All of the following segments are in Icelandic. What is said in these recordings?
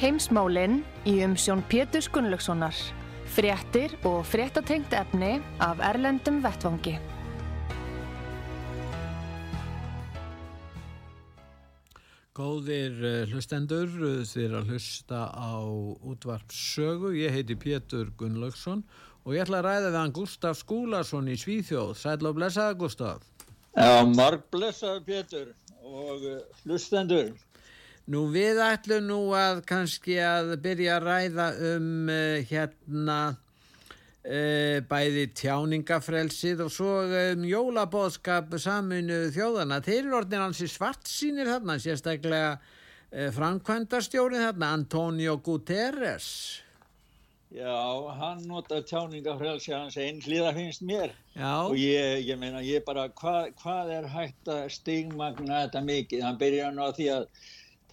Heimsmálinn í umsjón Pétur Gunnlaugssonar. Fréttir og fréttatengt efni af Erlendum Vettvangi. Góðir eh, hlustendur, þið er að hlusta á útvarp sögu. Ég heiti Pétur Gunnlaugsson og ég ætla að ræða við hann Gustaf Skúlason í Svíþjóð. Sæl og blessaða Gustaf. Já, marg blessaða Pétur og eh, hlustendur. Nú við ætlum nú að kannski að byrja að ræða um uh, hérna uh, bæði tjáningafrelsið og svo um jólabóðskap saminu þjóðana. Þeir eru orðin hansi svart sínir þarna, sérstaklega uh, framkvæmdastjórið þarna, Antonio Guterres. Já, hann nota tjáningafrelsi hans einhliða finnst mér Já. og ég, ég meina, ég bara, hvað, hvað er hægt að stigmagna þetta mikið? Hann byrja nú að því að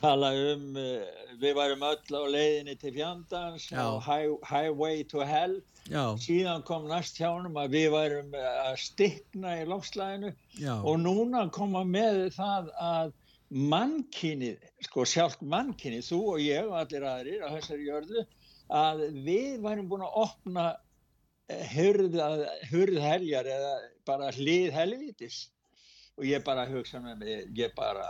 tala um uh, við varum öll á leiðinni til fjandans high, highway to hell. Já, síðan kom næst hjánum að við varum að stikna í lofslæðinu og núna koma með það að mannkynið, sko sjálf mannkynið, þú og ég og allir aðrir á þessari jörðu að við værum búin að opna hurð, hurð heljar eða bara hlið helvítis. Og ég bara hugsa með mig, ég bara,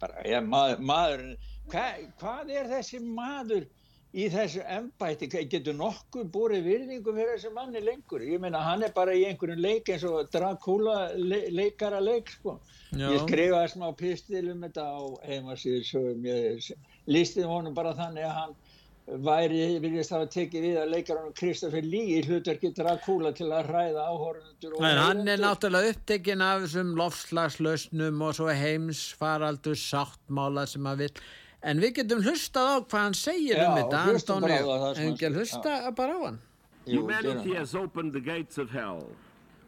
bara ég, maður, maðurinn, hva, hvað er þessi maður í þessu embætti, getur nokkuð búið virðingu fyrir þessu manni lengur? Ég meina hann er bara í einhverjum leik eins og Dracula le, leikara leik sko. já, ég skrifaði smá pistil um þetta á heimasíðu svo ég lísti honum bara þannig að hann væri, viljast hafa tekið við að leikar honum Kristoffer Lee í hlutverki Dracula til að hræða áhorundur En hann er náttúrulega upptekinn af þessum lofslagslausnum og svo heimsfaraldur sáttmála sem að vil En við getum hlustað á hvað hann segir Já, um þetta, sem En ekki hlusta bara á hann. Humanity has opened the gates of hell.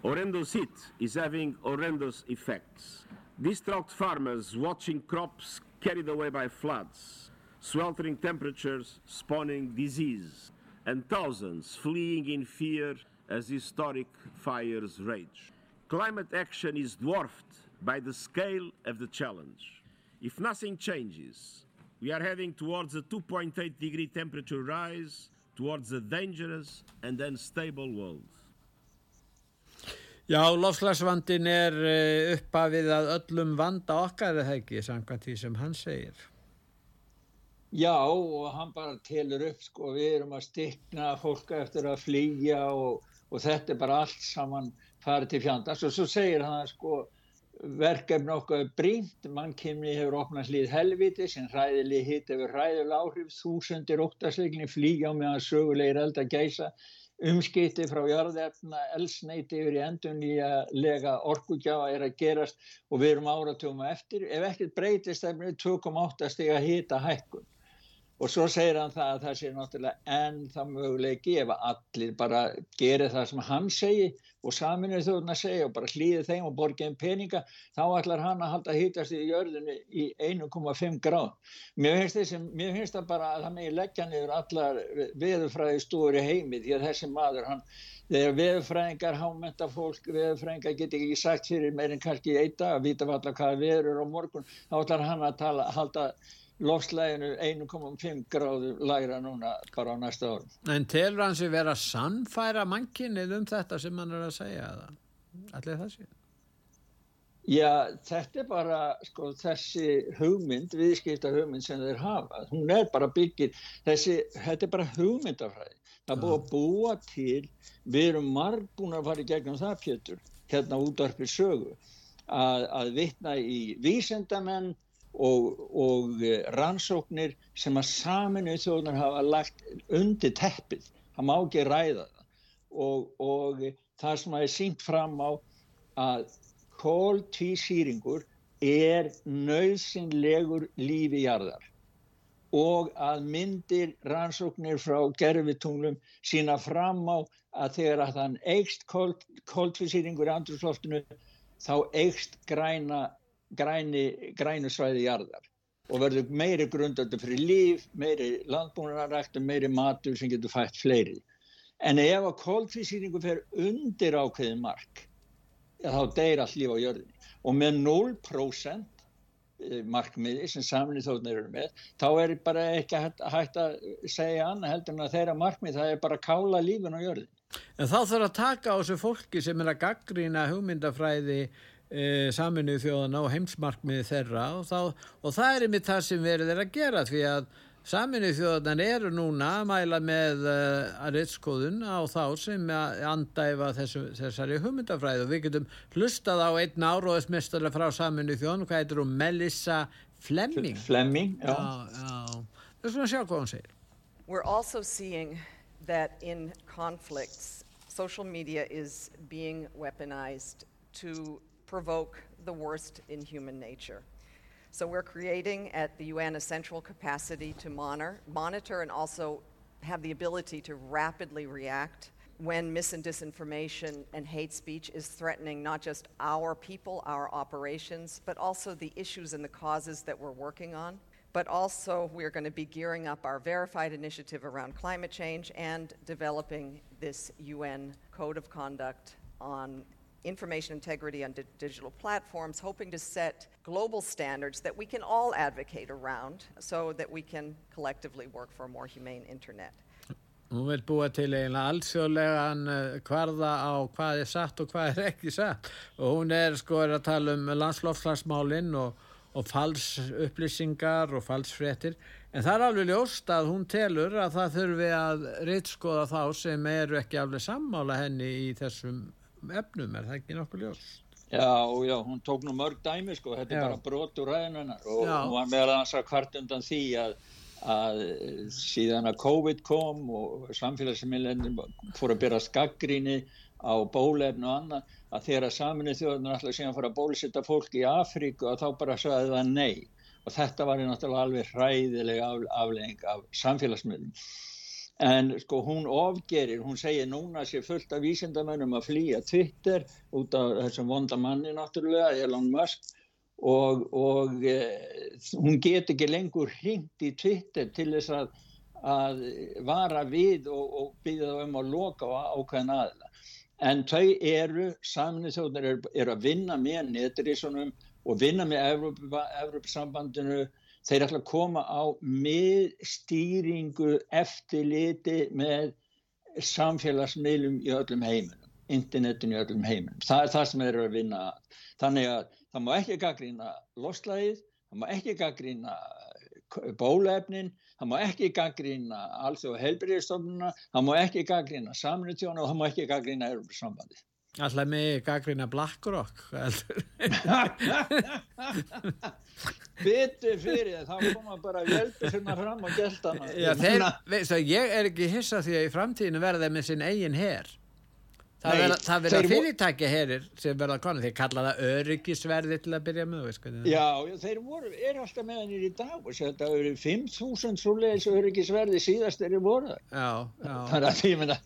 Horrendous heat is having horrendous effects. Distraught farmers watching crops carried away by floods, sweltering temperatures spawning disease, and thousands fleeing in fear as historic fires rage. Climate action is dwarfed by the scale of the challenge. If nothing changes, we are heading towards a 2.8 degree temperature rise, towards a dangerous and unstable world. Já, lofslagsvandin er eh, uppafið að öllum vanda okkar það ekki, samkvæmt því sem hann segir. Já og hann bara telur upp sko við erum að stikna fólk eftir að flýja og, og þetta er bara allt saman farið til fjandast og svo segir hann sko verkefni okkar brínt, mannkynni hefur opnað hlýð helviti sem hræðileg hitt hefur hræðileg áhrif, þúsundir óttasleikni flýja á meðan sögulegir elda gæsa umskipti frá jarðefna, elsneiti yfir í endunlega orkugjáfa er að gerast og við erum áratugum eftir. Ef ekkert breytist er 2,8 stiga hita hækkun. Og svo segir hann það að það sé náttúrulega enn það mögulegi ef allir bara gerir það sem hann segi og saminuð þjóðuna segja og bara hlýði þeim og borgið um peninga, þá ætlar hann að halda hýtast í jörðinu í 1,5 gráð. Mér finnst, það bara að það megi leggja niður allar veðurfræði stúur í heimi því að þessi maður, hann, þegar veðurfræðingar hámenta fólk, veðurfræðingar get ekki sagt fyrir meirinn kannski í einn dag að vita allar hvaða veður er á morgun, þá ætlar hann að tala, halda lofslæginu 1,5 gráðu læra núna bara á næsta árum. En telur hann sér vera sannfæra mannkinnið um þetta sem hann er að segja það? Allir það sé? Já, þetta er bara sko, þessi hugmynd, viðskipta hugmynd sem þeir hafa. Hún er bara byggir, þessi, þetta er bara hugmyndafræði. Það er búið að búa til, við erum marg búin að fara í gegnum það, Pétur, hérna útvarpið sögu, að, að vitna í vísendamenn og, og rannsóknir sem að saminu þjóðunar hafa lagt undir teppið. Það má ekki ræða það. Og, og það sem að er sínt fram á að kóltvísýringur er nöðsynlegur lífi jarðar og að myndir rannsóknir frá gerfitunglum sína fram á að þegar að þann eigst kóltvísýringur í andrúsloftinu þá eigst græna, græni, grænu svæði jarðar og verður meiri grundöldu fyrir líf, meiri landbúnaræktum, meiri matur sem getur fætt fleiri. En ef að kóltvísýringu fer undir ákveðin mark, þá deyr allt líf á jörðinni. Og með 0% eh, markmiði sem saminni þóttnir eru með, þá er bara ekki hægt að segja annað heldur en að þeirra markmið það er bara að kála lífin á jörðinni. En þá þarf að taka á þessu fólki sem er að gaggrýna hugmyndafræði e, saminuð þjóðana og heimsmarkmiði þeirra og, þá, og það er yfir það sem verður þeirra að gera því að saminuð þjóðanan eru núna að mæla með uh, að reitskoðun á þá sem að andæfa þessu, þessari hugmyndafræði. Og við getum hlustað á einn áróðismestarlega frá saminuð þjóðan hvað heitir hún? Melissa Flemming Flemming, já, já. Við skulum sjá hvað hún segir. We're also seeing that in conflicts social media is being weaponized to provoke the worst in human nature. So we're creating at the UN a central capacity to monitor, monitor and also have the ability to rapidly react when mis and disinformation and hate speech is threatening not just our people, our operations, but also the issues and the causes that we're working on. But also, we're going to be gearing up our verified initiative around climate change and developing this UN code of conduct on information integrity on di digital platforms, hoping to set global standards that we can all advocate around so that we can collectively work for a more humane internet. Hún vil búa til eiginlega allsjóðlegan hvarða á hvað er satt og hvað er ekki satt og hún er sko er að tala um landslofslagsmálinn og, og fals upplýsingar og falsfréttir en það er alveg ljóst að hún telur að það þurfi að rittskoða þá sem eru ekki alveg sammála henni í þessum efnum, er það ekki nokkuð ljós? Já, já, hún tók nú mörg dæmi sko, þetta er bara brot úr ræðinunar og já. hún var meðal annars að hvart undan því að, að síðan að COVID kom og samfélagsmiðlendin fór að byrja skaggríni á bólefn og annað að þeirra saminu þjóðunar alltaf síðan fór að bólisetta fólk í Afríku og þá bara sagði það nei og þetta var náttúrulega alveg hræðilega af, aflegging af samfélagsmiðlum en sko hún ofgerir, hún segir núna sé fullt af vísindamennum að flýja Twitter út af þessum vonda manni náttúrulega, Elon Musk og, og e, hún get ekki lengur hringt í Twitter til þess að, að vara við og, og byggja það um að loka á ákveðin aðla en þau eru, saminnið þjóðnir eru, eru að vinna með netrísunum og vinna með Evrópsambandinu þeir ætla að koma á miðstýringu eftirliti með samfélagsmiðlum í öllum heiminum, internetinu í öllum heiminum. Það er það sem þeir eru að vinna. Þannig að það má ekki gaggrína loslæðið, það má ekki gaggrína bólefnin, það má ekki gaggrína alþjóð helbriðistofnuna, það má ekki gaggrína samrýttjónu og það má ekki gaggrína Európa-sambandið. Alltaf með gaggrína BlackRock Bitur fyrir þá koma bara veldur hérna fram og gælt hana þeir, Ég er ekki hissa því að í framtíðinu verða þeir með sinn eigin herr Það Nei, verða, verða fyrirtækja herrir sem verða konu, þeir kalla það öryggisverði til að byrja með veist, Já, þeir voru, er alltaf með hennir í dag og þetta eru 5.000 svoleiðis öryggisverði síðast er í voru Já, já. Þannig að ég menna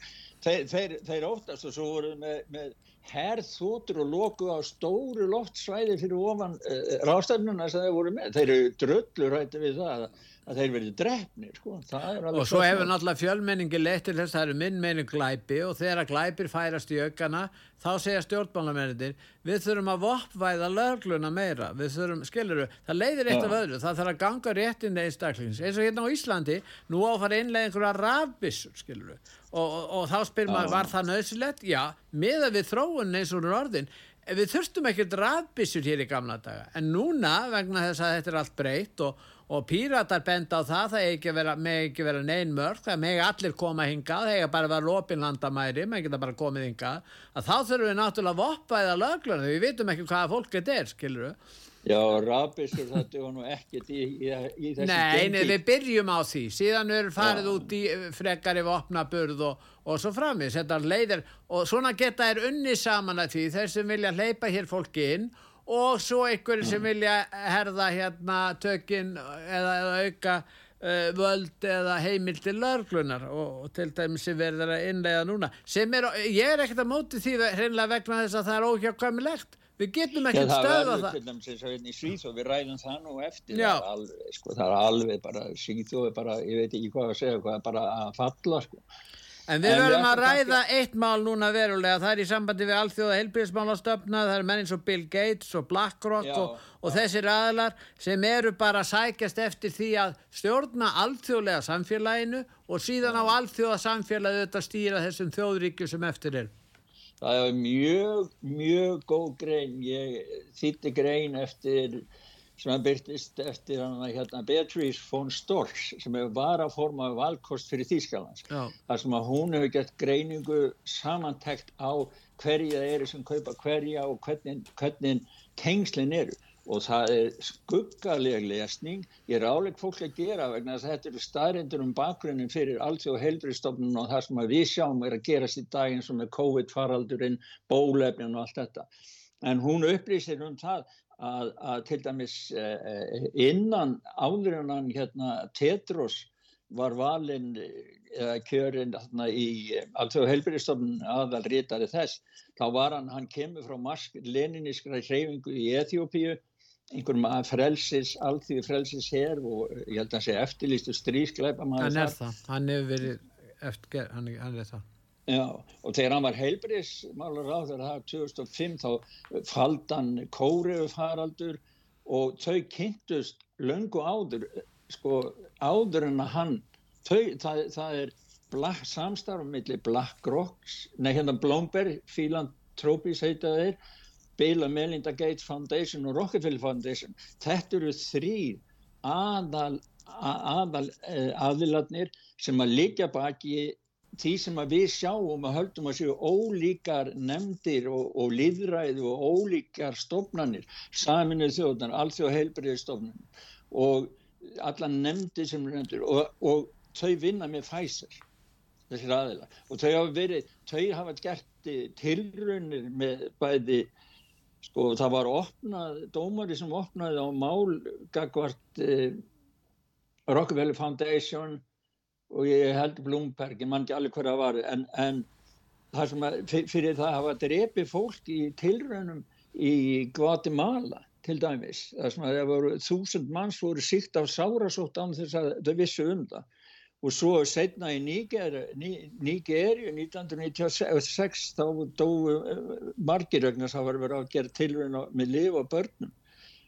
þeir, þeir, þeir óttast og svo voru með, með herðþótur og loku á stóru loftsvæði fyrir ofan uh, eh, rástefnuna sem þeir voru með. Þeir eru dröllur hætti við það að að þeir verið drefnir sko. og svo hefur náttúrulega fjölmenningi leitt til þess að það eru minn meinin glæpi og þegar glæpir færast í aukana þá segja stjórnmálamennir við þurfum að voppvæða lögluna meira. Við þurfum, skiluru, það leiðir eitt af öðru. Það þarf að ganga rétt inn í einstaklings eins og hérna á Íslandi, nú áfara innlega einhverja rafbissur, skiluru og, og, og þá spyr maður, var það nöðsilegt? Já, miða við þróun eins og orðin. Við þurftum ekkert rafbissur hér í gamla daga. En núna vegna þess að þetta er allt breytt og og píratar benda á það það ekki vera, með ekki vera neyn mörg það með allir koma hingað það ekki bara vera lópinlandamæri með ekki bara komið hingað. Að þá þurfum við náttúrulega að voppa eða lögluna við vitum ekki hvaða fólk þetta er skiluru Já, rafbissur þetta var nú ekkert í, í, í þessi Nei, nei, við byrjum á því. Síðan er farið Já. út í frekari vopnaburð og, og svo framins þetta leiðir og svona geta er unni saman að því. Þeir sem vilja hleypa hér fólki inn og svo einhverju sem vilja herða hérna tökinn eða, eða auka uh, völd eða heimil til lörglunar og, og til dæmis sem verður að innlega núna sem er, ég er ekkert að móti því hreinlega vegna þess að það er óhjákvæmilegt Við getum ekki stöða það. Til dæmis eins og hérna í og við ræðum það nú eftir. Er, alveg, sko, það er alveg bara Svíð og bara, ég veit ekki hvað að segja, hvað bara að falla sko. En við verðum að ræða eitt mál núna verulega, það er í sambandi við allþjóða heilbíðismálastöfna, það er menn eins og Bill Gates og BlackRock já, og, og þessir aðlar sem eru bara sækjast eftir því að stjórna allþjóðlega samfélaginu og síðan á allþjóða samfélagi þetta stýra þessum þjóðríkju sem eftir er. Það er mjög, mjög góð grein. Ég þýtti grein eftir sem að byrtist eftir hana hérna Beatrice von Storch sem var að forma valkost fyrir Þýskalands þar sem að hún hefur gett greiningu samantækt á hverja eru sem kaupa hverja og hvernig, hvernig tengslinn eru. Og það er skuggaleg lesning. Ég er áleg fólk að gera vegna að þetta eru staðrindur um bakgrunnin fyrir allt og heilbristofnun og það sem við sjáum er að gerast í dag eins og með COVID-faraldurinn, bólefnin og allt þetta. En hún upplýsir um það að, að til dæmis eh, innan áðurinnan hérna Tetros var valinn eða kjörinn í allt og heilbristofnun aðal rítari þess þá var hann, hann kemur frá Marsk Leninískra hreyfingu í Eþjópíu einhverjum að frelsis, allþví frelsis hér og ég held að það sé eftirlýstu strískleipa hann er það, hann hefur verið eftir, hann, hann er það Já, og þegar hann var heilbriðsmálar á þegar það 2005 þá faldan kóriðu faraldur og þau kynntust löngu áður sko áður en að hann þau, það, það er samstarfum millir Black Rocks nei hérna Blomberg, Philanthropies heita þeir Bill and Melinda Gates Foundation og Rockefeller Foundation. Þetta eru þrý aðal, eh, aðiladnir sem að liggja baki því sem við sjáum og höldum að séu ólíkar nefndir og, og liðræði og ólíkar stofnanir, saminuð þjóðnar alþjóð heilbriðistofnanir og alla nefndir sem er nefndir og, og þau vinna með Pfizer þessir aðila og þau hafa verið, þau hafa gert tilrunir með bæði sko það var opnað, dómari sem opnaði á mál gagvart eh, Rockefeller Foundation og ég held Blumberg, ég man ekki alveg hverja var en, en það sem að, fyrir það hafa drepi fólk í tilraunum í Guatemala til dæmis, það sem að það voru þúsund manns voru síkt af sárasótt án þess að þau vissu um það. Og svo setna í Nýgeri 1996 þá dói margir vegna það var verið að gera tilvægna með liv og börnum.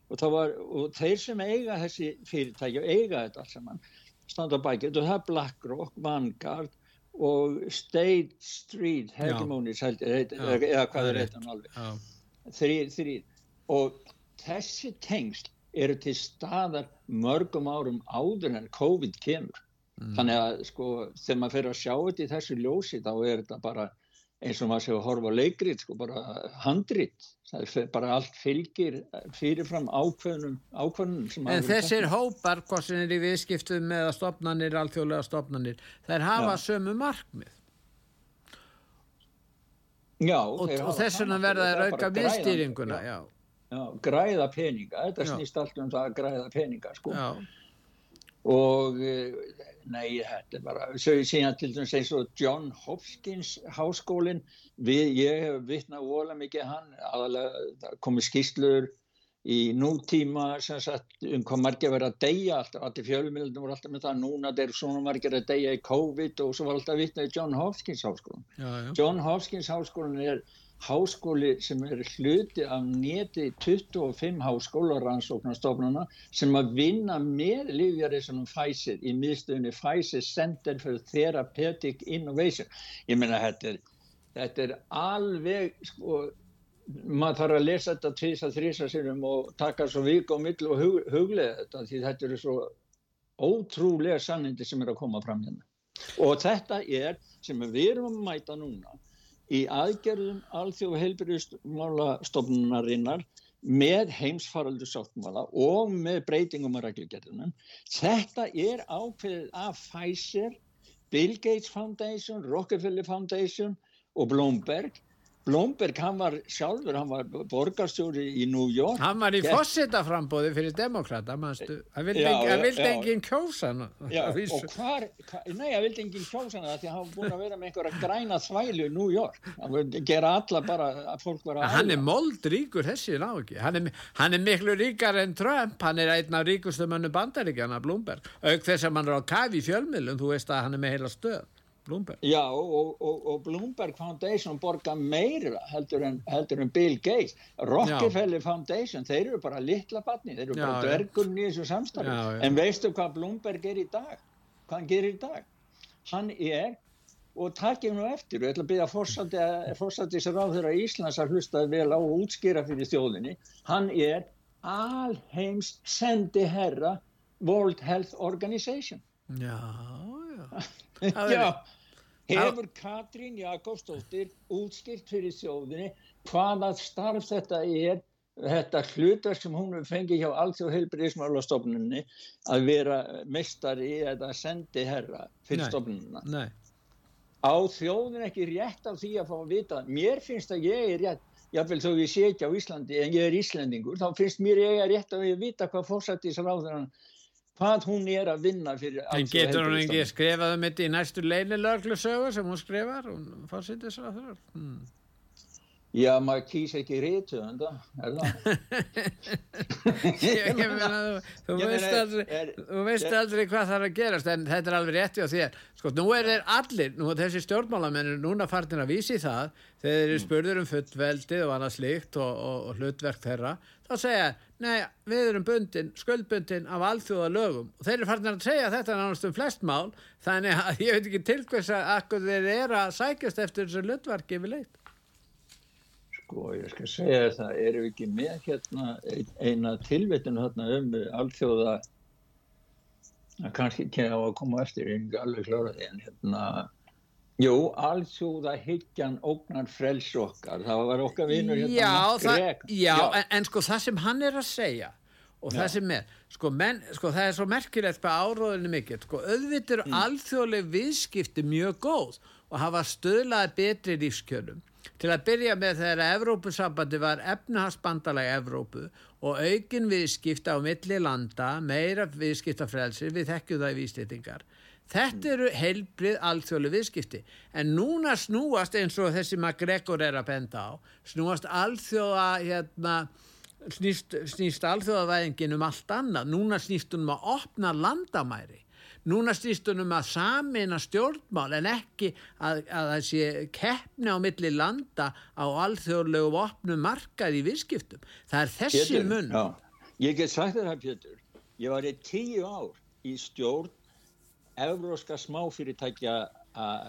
Og, var, og þeir sem eiga þessi fyrirtæki og eiga þetta alls saman standa bækið og það er BlackRock, Vanguard og State Street Hegemonies eða hvað er þetta alveg og þessi tengsl eru til staðar mörgum árum áður en COVID kemur. Mm. Þannig að sko þegar maður fyrir að sjá þetta í þessu ljósi þá er þetta bara eins og maður sé að horfa leikrið sko bara handrið. Það er bara allt fylgir fyrirfram ákveðnum, ákveðnum En þessir hópar, hvað sem er í viðskiptum með stopnarnir, alþjóðlega stopnarnir, þær hafa Já. sömu markmið. Já. Og, og þess vegna verða þær auka viðstýringuna. Já. Já, græða peninga. Þetta snýst allt um það að græða peninga sko. Og eh, nei, þetta er bara svo ég síðan til dæmis eins og John Hopkins háskólin við, ég hef vittnað óla mikið hann. Aðalega komið skýslur í nútíma sagt, um hvað margir verið að deyja. Alltaf, allir fjölumildum voru alltaf með það núna þeir eru svona margir að deyja í COVID og svo var alltaf vittnað í John Hopkins háskólin já, já. John Hopkins háskólin er háskóli sem er hluti af neti 25 háskólarannsóknarstofnuna sem að vinna með og Pfizer í miðstöðunni Pfizer Center for Therapeutic Innovation. Ég meina þetta er, þetta er alveg, sko, maður þarf að lesa þetta tvísa þrísa sinum og taka svo vik og mill og hug, huglega þetta því þetta eru svo ótrúlega sannindi sem er að koma fram hérna. Og þetta er sem við erum að mæta núna í aðgerðum alþjóð heilbyrjusmálastofnunarinnar með heimsfaraldur sáttmála og með breytingum á reglugerðunum. Þetta er ákveðið af Pfizer, Bill Gates Foundation, Rockefeller Foundation og Bloomberg Blomberg, hann var sjálfur, hann var borgarstjóri í New York. Hann var í fósittaframbóði fyrir demokrata, mannstu. Það vildi, já, vildi já, engin kjósa hann. Já, og hvar, nei, það vildi engin kjósa hann því hann var búin að vera með einhverja græna þvælu í New York. Hann vildi gera alla bara að fólk var að... Hann er moldríkur þessi lági. Hann er, hann er miklu ríkar en Trump. Hann er einn af ríkustu mannu bandaríkjana, Blomberg. Auk þess að mann er á kafi í fjölmilum, þú veist að hann er með heila stöð. Bloomberg. Já og, og, og Bloomberg Foundation borga meira heldur en, heldur en Bill Gates. Rockefeller já. Foundation, þeir eru bara litla batni, þeir eru já, bara dvergunni í þessu samstarfi. En veistu hvað Bloomberg er í dag? Hvað hann gerir í dag? Hann er, og takkið nú eftir, og ég ætla að byrja fórsætti sér á þeirra Íslands að hlusta vel á og útskýra fyrir þjóðinni, hann er alheims sendi herra World Health Organization. Já, já. já hefur Katrín Jakobsdóttir útskilt fyrir þjóðinni hvaða starf þetta er þetta hlutar sem hún fengi hjá allþjóð heilbríðismálastofnunni að vera mestari eða sendi herra fyrir stofnununa á þjóðin ekki rétt af því að fá að vita? Mér finnst að ég er rétt jáfnveil þó ég sé ekki á Íslandi en ég er Íslandingur þá finnst mér ég er rétt að ég vita hvað fórsættis ráður hvað hún er að vinna fyrir en getur hún ekki skrifað um þetta í næstu leinilöglusögu sem hún skrifar? Hún fórsýttir svo að það hmm. já, maður kýs ekki rítu en það? Er þú veist aldrei þú veist aldrei hvað er að gerast en þetta er alveg rétti á þér. Sko, nú er þeir allir, nú er þessi stjórnmálamennir núna fartin að vísi það þegar þeir eru mm. spurður um fullveldið og annað slíkt og, og, og hlutverk þeirra þá segja nei, við erum bundin, skuldbundin af alþjóða lögum og þeir eru farin að segja þetta nánast um flest mál þannig að ég veit ekki til hvers að akkur þeir eru að sækjast eftir þessu lögvarki við leitt Sko, ég skal segja það, eru við ekki með hérna eina tilvittinu hérna um alþjóða kannski ekki á að koma eftir, ég er ekki alveg kláraði en hérna Jú, allsjóða higgjan ógnar frels okkar, það var okkar vinnur hérna já, það, já, já. En, en sko það sem hann er að segja og já. það sem er, sko, menn, sko það er svo merkilegt með áróðinu mikið, sko auðvitað eru mm. alþjóðleg viðskipti mjög góð og hafa stöðlaði betri lífskjörnum. Til að byrja með þegar Evrópusambandi var efnahagsbandalega Evrópu og aukin viðskipta á milli landa, meira viðskiptafrelsi, við þekkjum það í víslitingar Þetta eru heilbrið alþjóðlu viðskipti. En núna snúast eins og þessi MacGregor er að benda á snúast alþjóða hérna, snýst, snýst alþjóðavæðingin um allt annað. Núna snýst hún um að opna landamæri. Núna snýst hún um að samina stjórnmál en ekki að, að það sé keppni á milli landa á alþjóðlegu opnu markað í viðskiptum. Það er þessi Pétur, mun já. Ég get sagt þetta Pétur. Ég var í tíu ár í stjórn Evróska smáfyrirtækja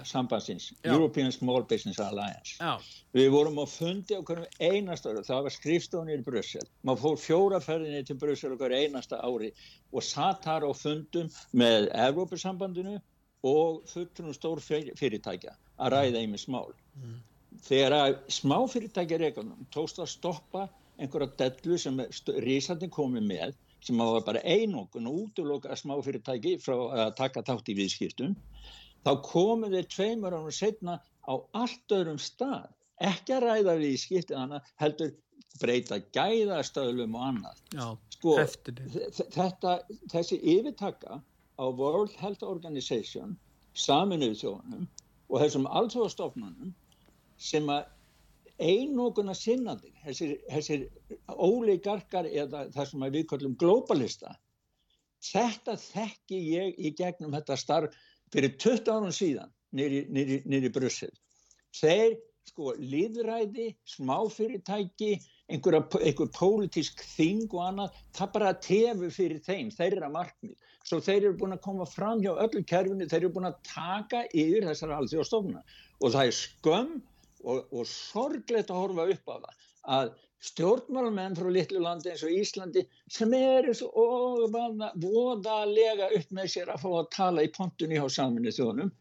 sambandsins, Já. European Small Business Alliance. Já. Við vorum á fundi á hverjum einasta ári, það var skrifstofunir í Brussel. Maður fór fjóraferðinni til Brussel hverju einasta ári og satt þar á fundum með Evrópusambandinu og fullunum stór fyrirtækja að ræða einmi smál. Mm. Þegar að smáfyrirtækja reikunum tókst að stoppa einhverja dellu sem risandin komið með sem var bara einokun og útloka smáfyrirtæki frá að taka tátt í viðskiptum þá komum þeir tveimur ánum setna á allt öðrum stað. Ekki að ræða viðskipt heldur breyta gæðastöðlum og annað. Já, sko, þetta, þessi yfirtaka á World Health Organization saminuð þjóðunum og þessum alltfóðstofnunum sem að einoguna sinnandi, þessir, þessir óleikarkar eða það sem við kallum globalista, þetta þekki ég í gegnum þetta starf fyrir 20 árum síðan nýri Brussel. Þeir, sko, liðræði, smáfyrirtæki, einhverja, einhver pólitísk þing og annað, það bara tefu fyrir þeim, þeir eru að markmið. Svo þeir eru búin að koma fram hjá öllu kerfinu, þeir eru búin að taka yfir þessar alþjóðstofna og það er skömm og, og sorglegt að horfa upp á það að stjórnmálamenn frá litlu landi eins og Íslandi sem eru svo voðalega upp með sér að fá að tala í pontunni á saminu þjónum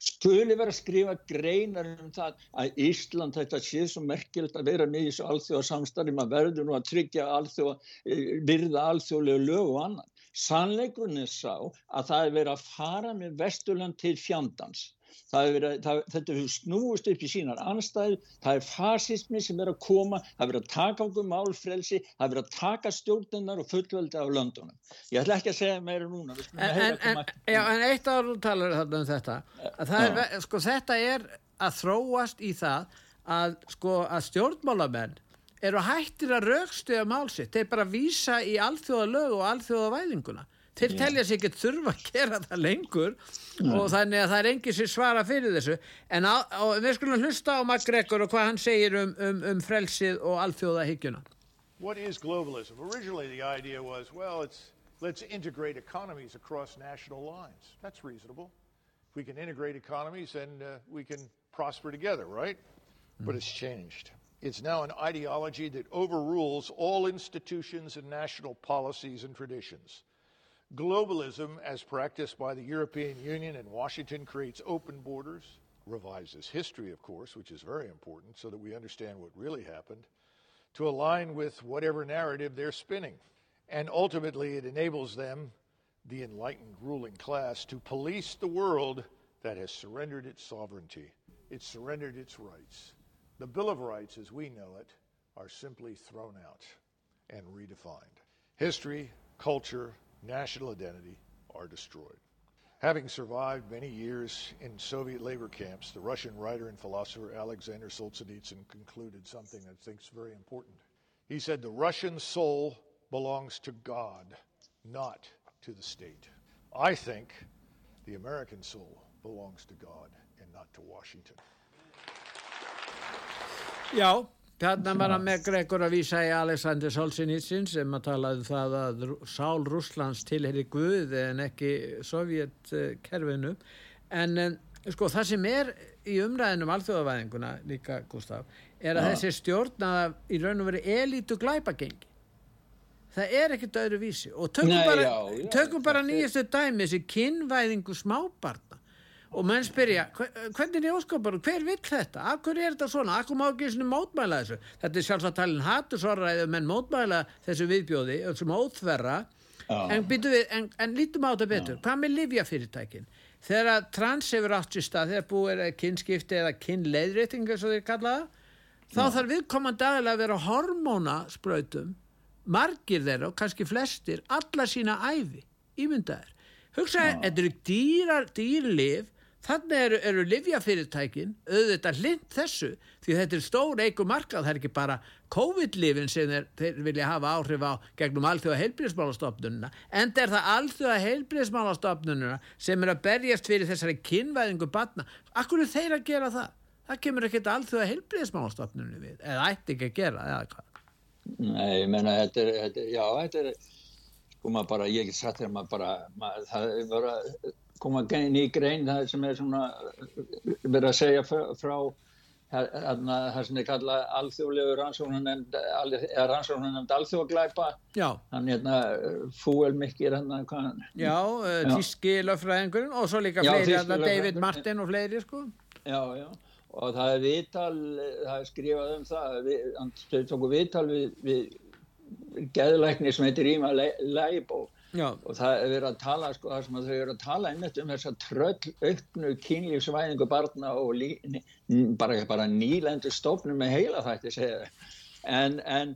skuli vera að skrifa greinar um það að Ísland þetta sé svo merkilegt að vera með þessu alþjóða samstarfi, maður verður nú að tryggja alþjóða, eh, virða alþjóðlegu lög og annan. Sannleikurinn er sá að það er verið að fara með Vesturland til fjandans verið, það, þetta hefur snúist upp í sínar anstæðu, það er fasismi sem er að koma, það er verið að taka okkur málfrelsi, það er verið að taka stjórnunnar og fullveldi á löndunum. Ég ætla ekki að segja meira núna. En, en, en, já, en eitt ára talar þarna um þetta, er, sko, þetta er að þróast í það að, sko, að stjórnmálamenn eru hættir að raukstuða málsitt, þeir bara vísa í alþjóða lög og alþjóða væðinguna þeir telja sér ekki þurfa að gera það lengur Nei. og þannig að það er engið sér svara fyrir þessu en á, á, við skulum hlusta á MacGregor og hvað hann segir um, um, um frelsið og alþjóða higgjuna What is globalism? Originally the idea was, well, it's let's integrate economies across national lines. That's reasonable. If we can integrate economies, then uh, we can prosper together, right? Mm. But it's changed. It's now an ideology that overrules all institutions and national policies and traditions. Globalism, as practiced by the European Union and Washington, creates open borders, revises history, of course, which is very important so that we understand what really happened, to align with whatever narrative they're spinning. And ultimately, it enables them, the enlightened ruling class, to police the world that has surrendered its sovereignty, it's surrendered its rights. The Bill of Rights, as we know it, are simply thrown out and redefined. History, culture, national identity are destroyed. Having survived many years in Soviet labor camps, the Russian writer and philosopher Alexander Solzhenitsyn concluded something that I think is very important. He said, The Russian soul belongs to God, not to the state. I think the American soul belongs to God and not to Washington. Já, Þarna var hann með Gregor að vísa í Alexander Solzhenitsyn sem að talaði um það að Sál Rúslands tilheri Guð en ekki Sovjetkerfinu en sko það sem er í umræðinum alþjóðavæðinguna líka Gustaf er að ja. þessi stjórnaða í raun og veri elítu glæpagengi það er ekkert öðru vísi og tökum Nei, bara, já, já, tökum bara nýjastu dæmi þessi kynvæðingu smábarna og menn spyrja, hvernig er óskapar hver vill þetta, hverju er þetta svona? Hverju má ekki svona mótmæla þessu? Þetta er sjálfsagt talin hattusvarraðið menn mótmæla þessu viðbjóði, þessum óþverra. En, við, en, en lítum á þetta betur, Já. hvað með livjafyrirtækin þegar trans hefur átt sér stað þegar búið er kynskipti eða kynleidrétting eins og þeir kallaða þá Já. þarf viðkomandi aðeins að vera hormónaspröytum margir þeirra og kannski flestir alla sína æfi, ímyndaðir. Hugsaði, þetta eru dýrar dýrlif Þannig eru, eru livjafyrirtækin auðvitað lind þessu því þetta er stór eigu markað, það er ekki bara COVID-livin sem þeir, þeir vilja hafa áhrif á gegnum alþjóða heilbríðismálastofnununa en það er það alþjóða heilbríðismálastofnununa sem er að berjast fyrir þessari kynvæðingu batna. Akkur er þeir að gera það? Það kemur ekkert alþjóða heilbríðismálastofnunni við, eða ætti ekki að gera, eða hvað? Nei, ég menna, þetta er, þetta, já, þetta er, sko maður bara, ég koma ný grein það sem er svona verið að segja frá það sem er kallað alþjóðlegu rannsóknunemnd eða rannsóknunemnd alþjóðaglæpa. Hann hérna fúel mikkir hann Já, uh, tíski löffræðingurinn og svo líka já, fleiri hérna, David Martin og fleiri sko. Já, já. Og það er viðtal, það er skrifað um það við, hann tóku viðtal við, við geðlækni sem heitir Íma Leibó Já. og það er verið að tala sko, það sem þau eru að tala einmitt um þess að tröll auknu kynlífsvæðingu barna og lí, bara, bara nýlendur stofnum með heila þætti en, en,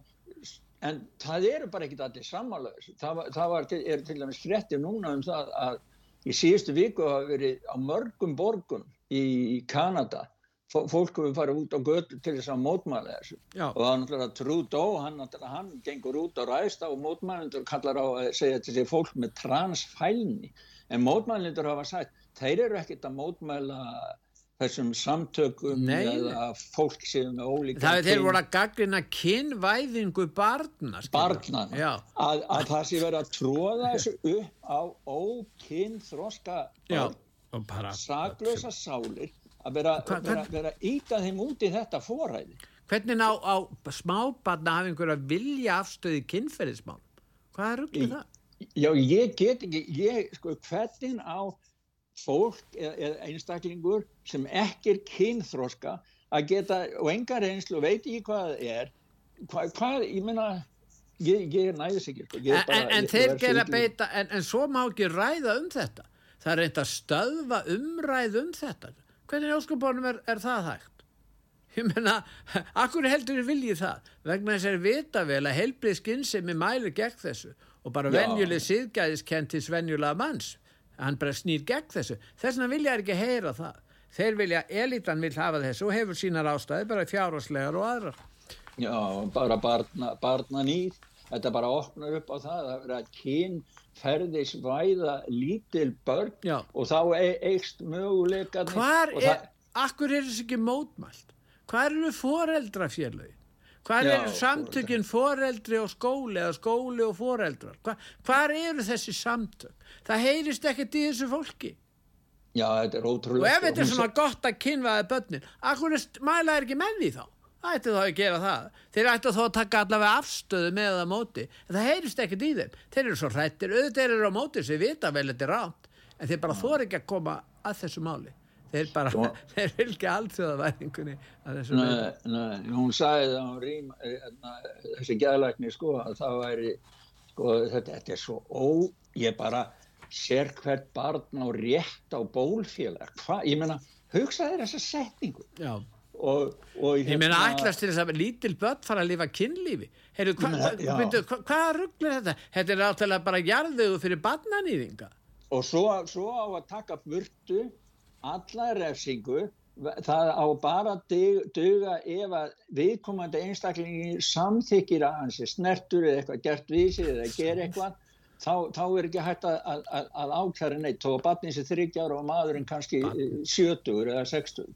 en það eru bara ekki allir samanlöðs það, það var, er til dæmis frettir núna um það að í síðustu viku hafa verið á mörgum borgum í Kanada fólk hefur farið út á götu til þess að mótmæla þessu. Já. og það er náttúrulega Trudeau, hann, hann gengur út á ræðsta og mótmælindur kallar á að segja til þessi fólk með transfælni. En mótmælindur hafa sagt, þeir eru ekkit að mótmæla þessum samtökum Nei. eða fólk séu með ólíka það er þeir voru að gaglina kynvæðingu barna barna, að, að það sé verið að tróða þessu upp á ókynþroska saglösa sálir að vera, íta þeim út í þetta foræði Hvernig á, á smábarna hafa einhverja vilja afstöði kynferðismál? Hvað er rugglið það? Já, ég get ekki ég, sko, hvernig á fólk eða einstaklingur sem ekki er kynþróska að geta og engar einslu veit ekki hvað það er hvað, hvað ég menna ég, ég næðis ekki sko. en, bara, en þeir gera beita en, en svo má ekki ræða um þetta það er reynd að stöðva umræð um þetta hvernig óskapónum er, er það hægt? Ég menna, akkur heldur þið viljið það? Vegna þess að vita vel að helbrið skinnsemi mælu gegn þessu. Og bara venjuleg síðgæðiskentis venjulega manns. Hann bara snýr gegn þessu. Þess vegna vilja ekki heyra það. Þeir vilja, elitan vil hafa þessu og hefur sínar ástæði bara fjárháslegar og aðrar. Já, bara barna, barna nýð þetta bara opnar upp á það að vera kynferðisvæða lítil börn Já. og þá e eikst möguleika Hvar er, það... akkur er þessu ekki mótmælt? Hvar eru foreldrafélagi? Hvar eru samtökinn foreldri og skóli eða skóli og foreldrar? Hvar, hvar eru þessi samtök? Það heyrist ekkert í þessu fólki Já, þetta er ótrúlega Og ef þetta er svona gott að kynvaði börnin akkur mæla er ekki menn í þá Ætti þá að gera það. Þeir ætti þá að taka allavega afstöðu með það móti. En það heyrist ekkert í þeim. Þeir eru svo hrættir. Auðvitað eru á móti sem vita vel þetta er ránt. En þeir bara þóri ekki að koma að þessu máli. Þeir bara, Svo, þeir vilja allþjóðaværingunni að þessu máli. Nei, nei, hún sagði það á rým, hérna, þessi gæðlækni sko, að það væri, sko, þetta, þetta er svo ó, ég bara sér hvert barn á rétt á bólfélag. Hva, ég menna, hugsaði þessa setningu. Já og, og ég meina ætlast til þess að lítil börn fara að lifa kynlífi. Heyrðu, hva, hva, hva, hvað rugglir þetta? Þetta er áttalega bara jarðuðu fyrir barnanýðinga og svo, svo á að taka burtu alla refsingu það á bara að döga ef að viðkomandi einstaklingi samþykir að hans er snertur eða eitthvað gert vísið eða ger eitthvað þá, þá er ekki hægt að, að, að áklæra neitt. Þó að barnins er þryggjára og maðurinn kannski 70 eða 60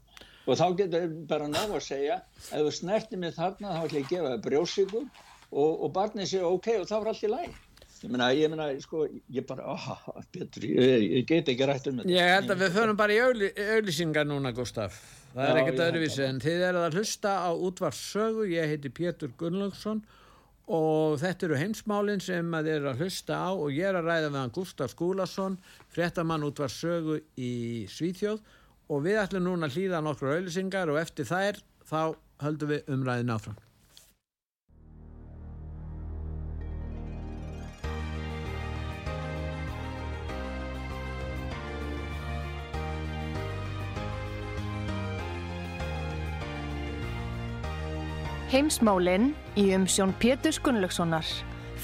og þá getur bara ná að segja ef þú snertir mig þarna þá ætlum ég að gefa það brjósikur og, og barnið segja ok og þá er allt í læg ég meina, ég meina, sko, ég bara oh, betur, ég, ég get ekki rætt um þetta. Ég held að við förum bara í auðlýsingar núna Gustaf, það er ekkert öðruvísi en þið eruð að hlusta á útvarssögu ég heiti Pétur Gunnlaugsson og þetta eru heimsmálinn sem þið eru að hlusta á og ég er að ræða hann Gustaf Skúlason fréttamann útvarssögu í Svíþjóð og við ætlum núna að hlýða nokkur auðlisingar og eftir þær þá höldum við umræðin áfram. Heimsmálinn í umsjón Pétur Gunnlaugssonar,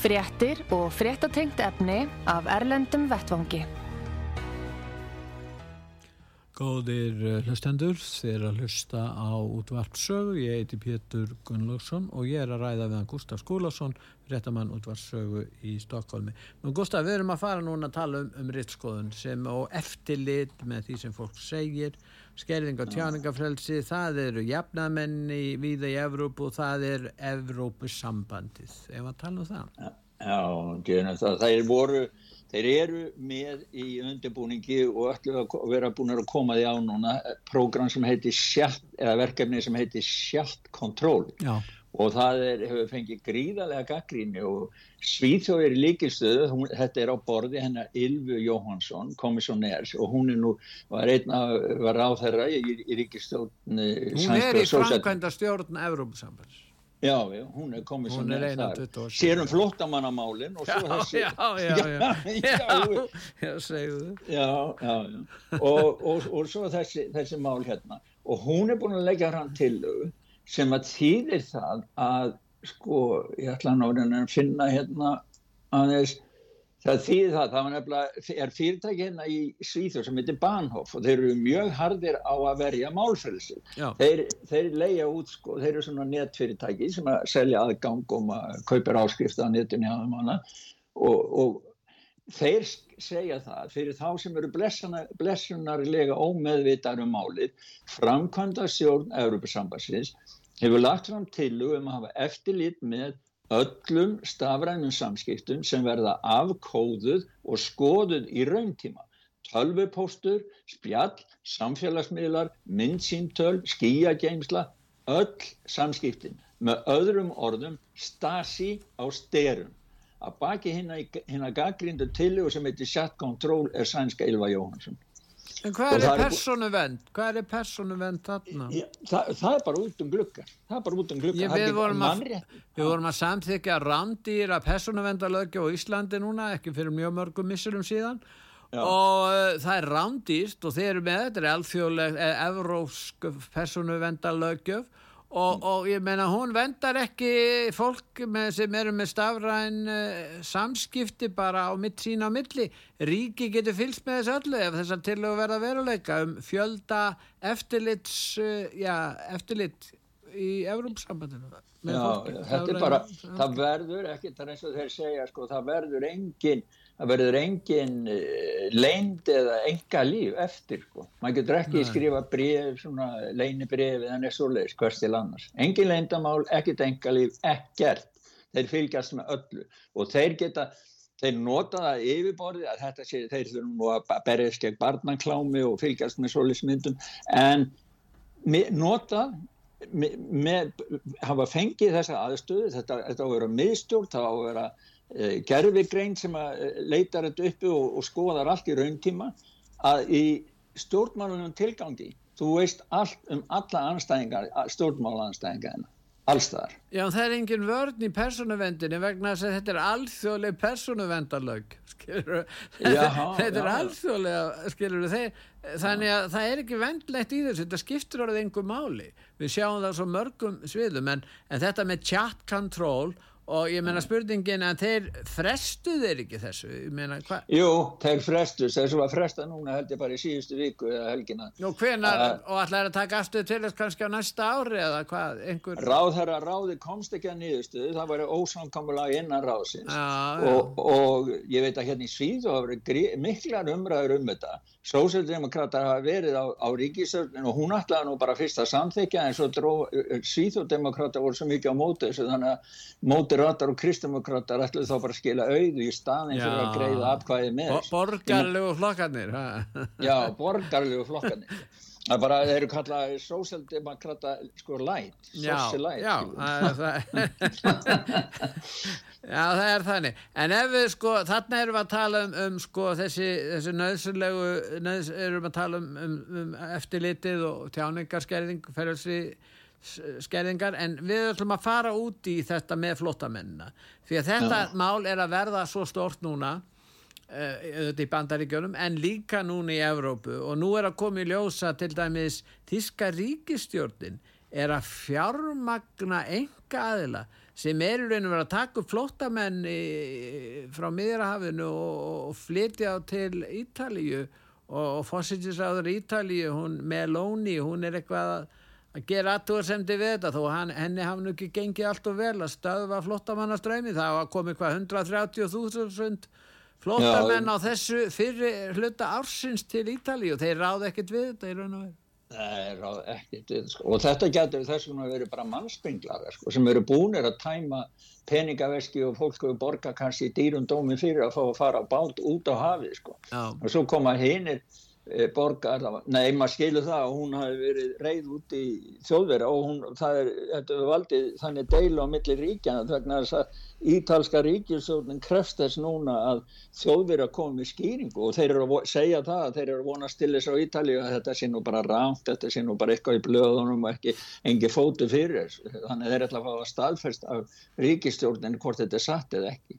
fréttir og fréttatengt efni af Erlendum Vettvangi. Góðir eh, hlustendur, þið er að hlusta á útvarpsögu, ég heiti Pétur Gunnlaugsson og ég er að ræða við hann Gustaf Skúlason, réttamann útvarpsögu í Stokkólmi. Nú Gustaf, við erum að fara núna að tala um, um rittskoðun sem og eftirlit með því sem fólk segir, skerðing á tjáningafrelsi, það eru jafnamenni viða í Evrópu og það er Evrópusambandið. Ef að tala um það? Já, það er voru Þeir eru með í undirbúningi og ætlu að vera búin að koma því á núna program sem heitir sjalt, eða verkefni sem heitir sjalt kontról og það er, hefur fengið gríðarlega gaggríni og Svíþjóð er í líkistöðu, þetta er á borði hennar Ylvu Jóhansson, komissoners og hún er nú, var einna var á þeirra í, í líkistöðu Hún er í framkvæmda stjórn Európa-sambans Já, já, hún er komið hún er þar sérum flottamannamálin og svo þessi já, já, já, já, já, segðu. Já, já, já. Og, og, og svo þessi, þessi mál hérna. Og hún er búin að leggja hann til sem að þýðir það að sko, ég ætla að finna hérna aðeins Það þýðir það, það nefnilega, er fyrirtæki hérna í Svíþjóð sem heitir Bahnhof og þeir eru mjög hardir á að verja málfrelsi. Þeir, þeir leia út, sko, þeir eru svona netfyrirtæki sem að selja aðgang og um kaupir áskrift á netinu á þeim og, og þeir segja það fyrir þá sem eru blessunarlega ómeðvitar um málið, framkvæmda stjórn Európa-sambassins hefur lagt fram til um að hafa eftirlit með öllum stafrænum samskiptum sem verða afkóðuð og skoðuð í rauntíma. Tölvupóstur, spjall, samfélagsmiðlar, myndsíntöl, skíageimsla, öll samskiptin. Með öðrum orðum stasi á styrum. Að baki hérna gaggrindu tilhugur sem heitir Chat Control er sænska Ylva Jóhansson. En hvað er persónuvend? Hvað er persónuvend þarna? Já, það, það er bara út um glukka. Það er bara út um glukka. Ég, við, vorum að, við vorum að samþykja rándýra persónuvendalögju á Íslandi núna, ekki fyrir mjög mörgum missurum síðan Já. og uh, það er rándýrst og þeir eru með, þetta er alþjóðleg, e, evrósk persónuvendalögjöf Og, og ég meina hún vendar ekki fólk með, sem eru með stafræn uh, samskipti bara á mitt sína á milli. Ríki getur fylgst með þessu öllu ef þessar til að verða veruleika um fjölda eftirlits, uh, já, eftirlit í Evrópsambandinu. Já, þetta er bara, það verður ekki, það er eins og þeir segja, sko, það verður enginn það verður engin uh, leind eða enga líf eftir sko. maður getur ekki Nei. skrifa bref svona leinibref eða neð svoleiðis hvers til annars, engin leindamál, ekkert enga líf, ekkert þeir fylgjast með öllu og þeir geta þeir nota það yfirborði að þetta sé, þeir þurfum nú að berjast gegn barnaklámi og fylgjast með svoleiðismyndum en nota með, með, hafa fengið þessa aðstöðu, þetta, þetta á að vera miðstjórn, það á að vera Eh, gerfigrein sem eh, leitar þetta uppi og, og skoðar allt í rauntíma að í stjórnmálunum tilgangi þú veist allt um alla anstæðingar stjórnmálanstæðingarna allstaðar. Já, það er engin vörn í persónuvendinu vegna að þetta er alþjóðleg persónuvendarlög skilur þetta er alþjóðlega skilur þannig að það er ekki vendlegt í þessu þetta skiptur orðið einhver máli. Við sjáum það svo mörgum sviðum en, en þetta með chat control og ég meina spurningin að þeir frestu þeir ekki þessu? Meina, Jú, þeir frestu þessu var fresta núna held ég bara í síðustu viku eða helgina. Nú, hvenar, uh, og ætlaði að taka afstöð til þess kannski á næsta ári eða hvað einhver... Ráðherra ráði komst ekki að nýðustu það var ósamkomulega innan ráðsins. Já, já. Og, og ég veit að hérna í Svíðu hafa verið miklar umræður um þetta Sósildemokrater hafa verið á, á ríkisöldin og hún ætlaði nú bara fyrst að samþykja en svo Svíðudemokrater voru svo mikið á móti þessu þannig að móti moderatar og kristdemokrater ætluð þá bara að skila auðu í staðin fyrir að greiða atkvæði með Bo Borgarlegu flokkarnir Já, borgarlegu flokkarnir Það bara, þeir eru kallað sósaldemokrata sko light Sossi light Já, það, já, það er þannig. En ef við sko, þarna erum við að tala um, um sko þessi, þessi nöðsynlegu nöðs, erum við að tala um, um, um eftirlitið og tjáningarskerðing ferðalsi skerðingar en við ætlum að fara út í þetta með flottamennina því að þetta ja. mál er að verða svo stort núna uh, í bandaríkjörnum en líka núna í Evrópu. Og nú er að koma í ljósa til dæmis Þíska ríkistjórnin er að fjármagna enga aðila sem er í rauninu verið að taka upp flottamenn frá miðrahafinu og, og flytja á til Ítalíu. Og, og fósittisraður Ítalíu, hún Meloni, hún er eitthvað að að gera aðtúarsemdi við þetta þó hann, henni hafði ekki gengið allt og vel að stöðva flottamannaströymi það var komið hvað 130.000 flottamenn á þessu fyrir hluta ársins til Ítali og þeir ráði ekkert við þetta í raun og veru Nei, ráði ekkert við sko. og þetta getur þessum að vera bara mannspenglaðar sko, sem eru búinir að tæma peningaveski og fólk hefur borgað kannski dýrundómi fyrir að fá að fara bát út á hafið sko. og svo koma hinnir borgar, nei maður skilur það að hún hafi verið reyð út í þjóðveri og hún, það er, þetta er valdið þannig deil á milli ríkjana vegna þess að ítalska ríkjusjónin krefst þess núna að þjóðveri að koma með skýringu og þeir eru að segja það að þeir eru að vona stillis á Ítali og þetta sé nú bara rámt, þetta sé nú bara eitthvað í blöðunum og ekki engi fótu fyrir þannig þeir ætla að fá að staðferst af ríkistjórnin hvort þetta er satt eða ekki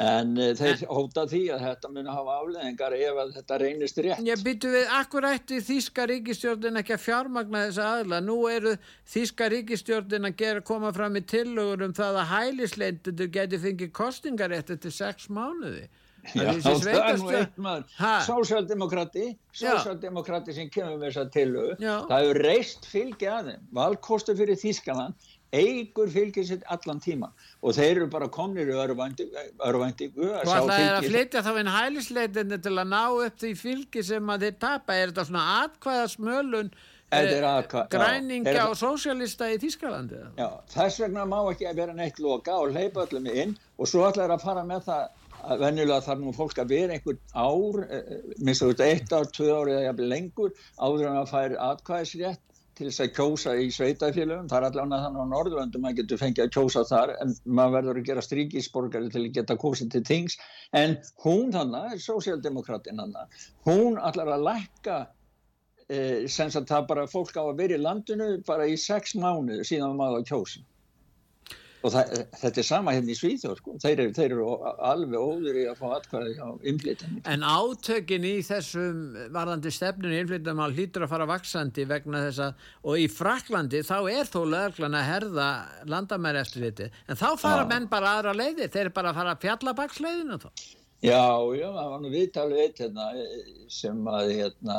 en uh, þeir hóta því að þetta mun að hafa afleðingar ef að þetta reynist rétt. Já, byttu við, akkur ætti Þíska ríkistjórnin ekki að fjármagna þessa aðla nú eru Þíska ríkistjórnin að gera, koma fram í tillögur um það að hælisleindundur geti fengið kostingarétti til sex mánuði. Já, það er nú eitt maður Sósjaldemokrati Sósjaldemokrati sem kemur með þessa tillögu það hefur reist fylgi aðeins valkostu fyrir Þískaland eigur fylgir sitt allan tíma og þeir eru bara komnir í örvæntingu Hvað það er að flytja þá einn hælisleitinni til að ná upp því fylgi sem að þeir tapa? Er þetta svona atkvæða smölun eh, græningja já, og sósjalista í Þískalandi Já, þess vegna má ekki að vera neitt loka og leipa öllum inn. Og svo ætlar að fara með það að venjulega þarf nú fólk að vera einhvern ár, eh, minnst þú veit, eitt ár, tvö ár eða lengur áður en að færi atkvæðisrétt til þess að kjósa í sveitafélögum, það er allavega þannig á Norðurlöndum að getur fengið að kjósa þar en maður verður að gera stríkisborgari til að geta kósið til tings en hún þannig, sósíaldemokratinn þannig, hún allar að lækka eh, sem að það bara fólk á að vera í landinu bara í sex mánu síðan maður að kjósa og það, þetta er sama hérna í Svíþjóð sko. þeir, eru, þeir eru alveg óður í að fá atkvæði á innflytjandi En átökin í þessum varðandi stefnun í innflytjandi hlýtur að fara vaksandi vegna þess að og í Fraklandi þá er þó löglan að herða landamæri eftir þetta en þá fara menn bara aðra leiðir. Þeir eru bara að fara að fjalla baksleiðinu þá. Já, já, það var nú viðtalið eitt hérna, sem að hérna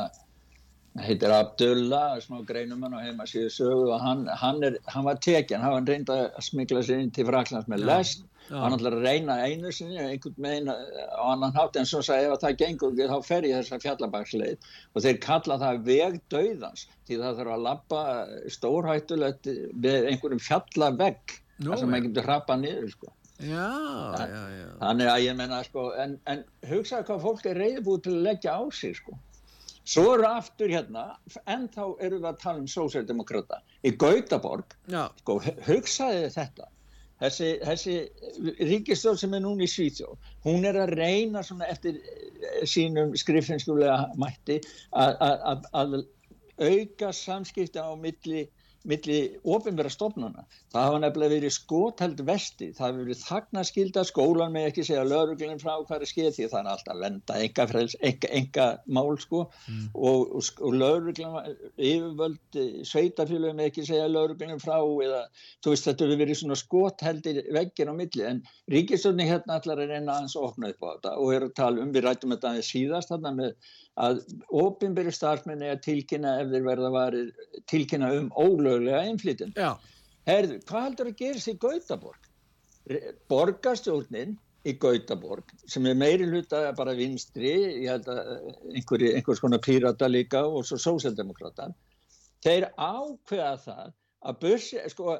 heitir Abdullah, smá greinumann og heima síðu sögu og hann, hann, er, hann var tekinn, hann var reynd að smikla sér inn til Fraklands með lest ja. hann ætlaði að reyna einu sinni einhvern megin á annan hátt en svo sagði ef það gengur þá fer ég þessa fjallabagsleið og þeir kalla það veg döðans því það þarf að lappa stórhættulegt með einhverjum fjallavegg þar sem maður getur hrappa niður sko Já, já, já. Þannig að ég menna sko, en, en hugsaðu hvað fólk er reyðbúið til að leggja á sig sko. Svo eru aftur hérna, en þá eru við að tala um sósjaldemokrata í Gautaborg, sko, hugsaði þetta, þessi, þessi ríkistjóð sem er núna í Svíþjóð, hún er að reyna svona eftir eh, sínum skriffinskulega mætti að auka samskipta á milli milli ofinverða stofnuna. Það hafa nefnilega verið skottheld vesti, það hefur verið þagnaskilda, skólan með ekki segja lauruglinn frá hvað er skeið því það er alltaf að venda enga, frels, enga, enga mál sko mm. og, og, og lauruglinn, yfirvöld, sveitafélögum með ekki segja lauruglinn frá eða þú veist þetta hefur verið svona skotheldir veggin á milli en ríkistönding hérna allar er eina aðeins að opna upp á þetta og er að tala um, við rættum þetta aðeins síðast þarna með að ofinbyrju starfmenni að tilkynna ef þeir verða varir tilkynna um ólöglega einflýtjum. Herðu, hvað heldur að gera sér Gautaborg? Borgastjórnin í Gautaborg sem er meiri hluta bara vinstri, ég held að einhver, einhvers konar pírata líka og svo sósjaldemokrata, þeir ákveða það að börsi, sko,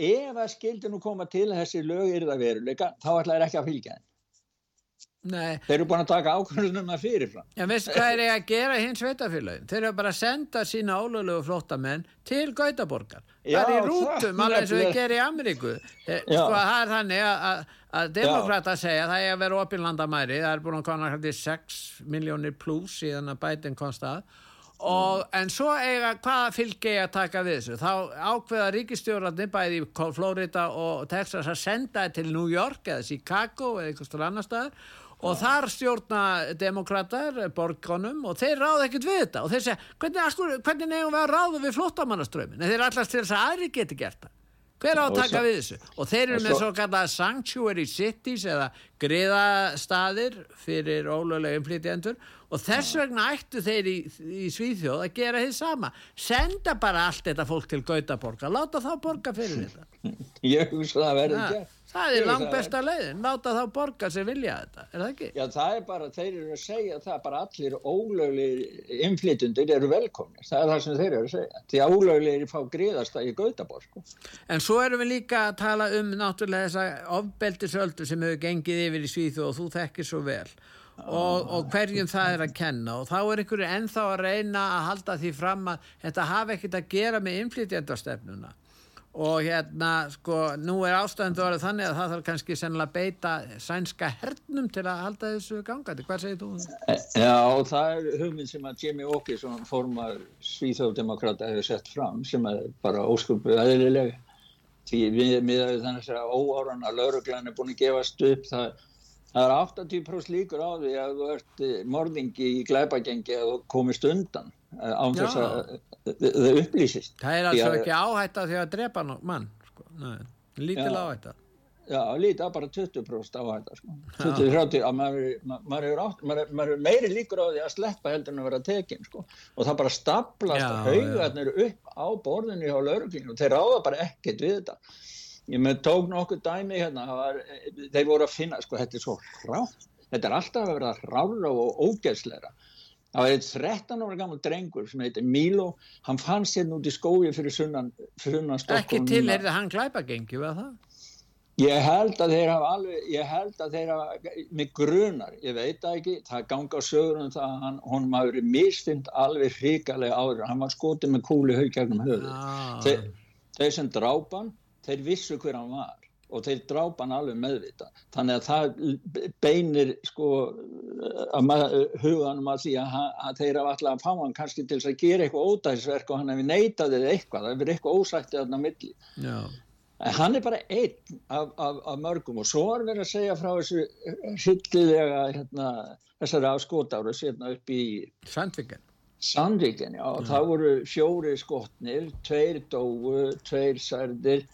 ef að skildi nú koma til þessi lög yrða veruleika, þá ætlaði ekki að fylgja henn. Nei. Þeir eru búin að taka ákvörðunum að fyrirfram. Já, veistu hvað er ég að gera hins veitafélagin? Þeir eru bara að senda sína ólöglegu flottamenn til Gautaborgar. Já, það er í rútum, alveg eins og við gerum í Ameríku. Þeir, sko, það er þannig að, að demokrata segja það er að vera opinlandamæri, það er búin að koma hætti 6 miljónir pluss síðan að bætin konstað Og, en svo eiga, hvaða fylgi ég að taka við þessu? Þá ákveða ríkistjórnarnir bæði í Florida og Texas að senda það til New York eða Chicago eða einhverstur annar staðar og ja. þar stjórna demokrater borgonum og þeir ráða ekkert við þetta. Og þeir segja, hvernig, hvernig nefnum við að ráða við flottamannaströmin en þeir allast til þess að aðri geti gert það. Hver á að taka við þessu? Og þeir eru með svo kallar sanctuary cities eða griðastaðir fyrir ólögulega inflytjendur og þess vegna ættu þeir í, í Svíþjóð að gera þið sama. Senda bara allt þetta fólk til Gautaborga láta þá borga fyrir þetta. Ég hugsa það að verði ekki Það er langt besta leiðin, láta þá borga sem vilja þetta, er það ekki? Já, það er bara, þeir eru að segja það, bara allir ólöglir inflytundir eru velkomni, það er það sem þeir eru að segja, því að ólöglir fá gríðast að ég gauta bort. Sko. En svo erum við líka að tala um náttúrulega þessa ofbeldisöldu sem hefur gengið yfir í Svíðu og þú þekkir svo vel og, og hverjum það er að kenna og þá er einhverju ennþá að reyna að halda því fram að þetta hafi ekkert að gera með inflytjandastefnuna og hérna sko nú er ástæðandu orðið þannig að það þarf kannski sennilega beita sænska hernum til að halda þessu gangandi, hvað segir þú? Já, það er hugmynd sem að Jimmy Åkesson formar Svíþjóðdemokrata hefur sett fram sem er bara óskupuð aðlilega því við miðaðu þannig að óáran að lauruglan er búin að gefast upp það, það er 80% líkur á því að þú ert morðingi í glæpagengi að þú komist undan Eh, án þess að það upplýsist. Það er altså ekki áhætta því að drepa mann sko. lítil já, áhætta. Já, lítið bara 20% áhætta sko. 20-30 að maður er meiri líkur á því að sleppa heldur en að vera tekin sko. og það bara staplast haugarnir upp á borðinni á lauruglinu og þeir ráða bara ekkert við þetta ég með tók nokkuð dæmi hérna var, þeir voru að finna, sko þetta er svo rátt þetta er alltaf að vera rára og ógeðsleira Það var eitt 13 ára gammal drengur sem heitir Milo, hann fann sér nút í skói fyrir sunnan, sunnan. Ekki til, er það hann glæpagengi, var það? Ég held að þeir hafa alveg, ég held að þeir hafa, með grunar, ég veit það ekki, það ganga sögur um það að hann, honum hafi verið mistind alveg hrikalega áður, hann var skotið með kúli haugjagnum höfuð. Ah. Þeir, þeir sem drápan, þeir vissu hver hann var og þeir drápan alveg meðvita. Þannig að það beinir sko huganum að því að, að þeir hafa alltaf að fá hann kannski til að gera eitthvað ódæðisverk og hann hefur neitað eða eitthvað, það hefur eitthvað ósættið þarna milli. Já. En hann er bara einn af, af, af mörgum og svo er verið að segja frá þessu hildilega hérna, þessari afskotáru hérna upp í Sandviken. Sandvíkin, já, mm. það voru fjóri skotnir, tveir dóu, tveir særdir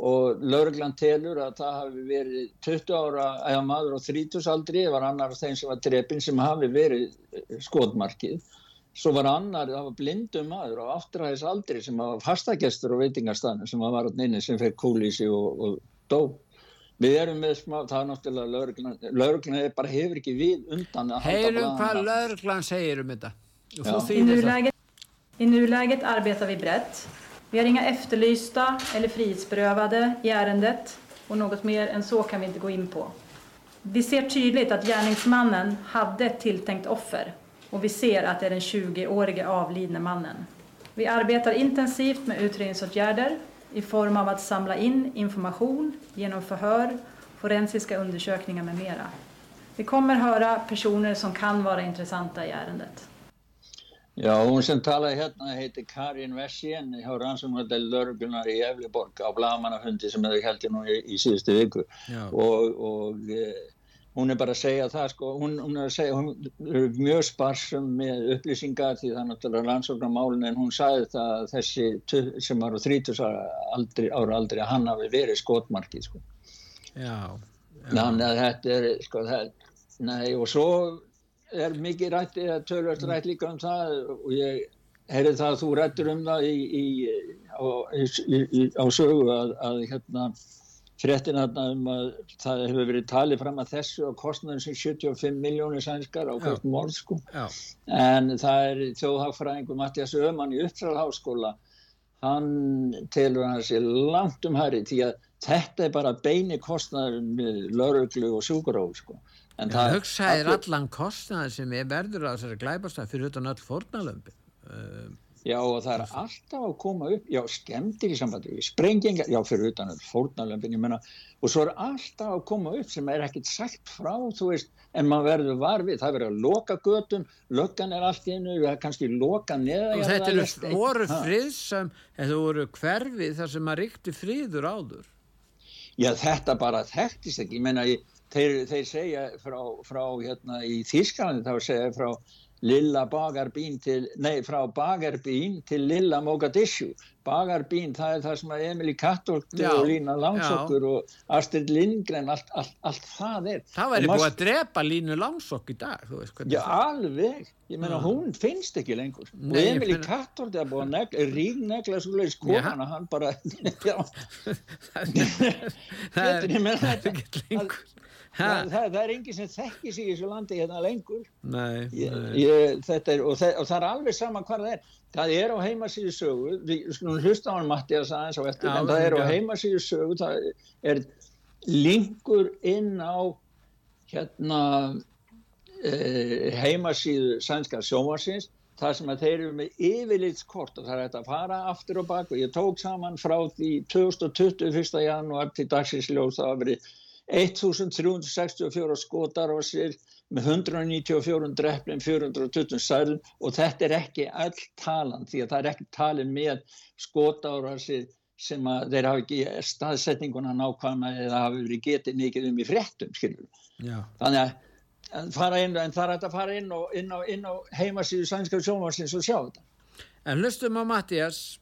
og lauruglan telur að það hafi verið 20 ára eða maður á 30 aldri, var annar af þeim sem var drepin sem hafi verið skotmarkið Svo var annar, það var blindum maður á áttræðis aldri sem var fastagestur á veitingarstanu sem var alltaf inni sem fekk kúlísi og, og dó. Við erum með smá, það er náttúrulega lauruglan, lauruglan er bara hefur ekki við undan að Heyrum hvað lauruglan segir um þetta. I nuläget, I nuläget arbetar vi brett. Vi har inga efterlysta eller frihetsberövade i ärendet och något mer än så kan vi inte gå in på. Vi ser tydligt att gärningsmannen hade ett tilltänkt offer och vi ser att det är den 20-årige avlidne mannen. Vi arbetar intensivt med utredningsåtgärder i form av att samla in information genom förhör, forensiska undersökningar med mera. Vi kommer höra personer som kan vara intressanta i ärendet. Já, hún sem talaði hérna heiti Karin Vessien hjá rannsóknardel Lörgunar í Efliborg á Blamanafundi sem hefði held ég nú í, í síðustu viku Já. og, og e, hún er bara að segja það sko, hún, hún er að segja, hún er mjög sparsum með upplýsingar því það er náttúrulega rannsóknarmálin en hún sagði það að þessi sem var á 30 aldri, ára aldri að hann hafi verið skotmarkið sko. Já. já. Þannig að þetta er sko það, nei og svo er mikið rætt eða tölvöld rætt líka um það og ég heyrði það að þú rættur um það í, í, á, í, á sögu að, að hérna fréttina um að það hefur verið talið fram að þessu og kostnaður sem 75 miljónir sænskar á hvert morð sko. Já. en það er þjóðhagfræðingur Mattias Öman í Uppsalaháskóla. Hann telur hann sér langt um hæri því að þetta er bara beini kostnaður með lauruglu og sjúkuróf sko En það hugsaðir allur... allan kostnaði sem er verður á þessari glæbastæð fyrir utan öll fórnalömbi. Uh, já og það er alltaf að koma upp, já skemmtir í sambandi, sprengingar, já fyrir utan öll fórnalömbin, ég menna, og svo er alltaf að koma upp sem er ekkert sagt frá, þú veist, en maður verður varfið, það verður að loka götum, löggan er allt í einu, það er kannski loka neða. Og þetta eru voru friðsam, þetta voru hverfið þar sem maður ríkti friður áður. Já þetta bara þekktist ekki, ég menna ég þeir, þeir segja frá, frá hérna í Þísklandi þá segja frá Lilla Bagarbín til, nei frá Bagarbín til Lilla Mogadishu. Bagarbín það er það sem að Emil Kattolk og Lína Langsokkur já. og Astrid Lindgren allt, allt, allt það er. Það væri búið að drepa Línu Langsokk í dag já alveg. Ég meina hún finnst ekki lengur. Nei, og Emil finna... Kattolk er búið að rígnegla svo leiðis konan að hann bara það er ekki lengur það, það, það er enginn sem þekkir sig í þessu landi hérna lengur. Nei, ég, ég, er, og, það, og það er alveg saman hvað það er. Það er á heimasíðu sögu. Við hlusta á hann Mattias aðeins á eftir Já, en það er á heimasíðu sögu. Það er linkur inn á hérna eh, heimasíðu sænska sjómarsins þar sem að þeir eru með yfirlitskort og það er þetta að fara aftur og bak og ég tók saman frá því 2020 1. janúar til dagsins ljós það hafa verið 1364 skotar á sér með 194 drefnum, 420 særðum. Og þetta er ekki all talan því að það er ekki talin með skotára sem að þeir hafa ekki staðsetninguna nákvæmna eða hafa verið getið mikið um í fréttum þannig að fara inn, en það er að fara inn, og, inn á, á heimasíðu sænska sjónvarsins og sjá þetta. En hlustum á Mattias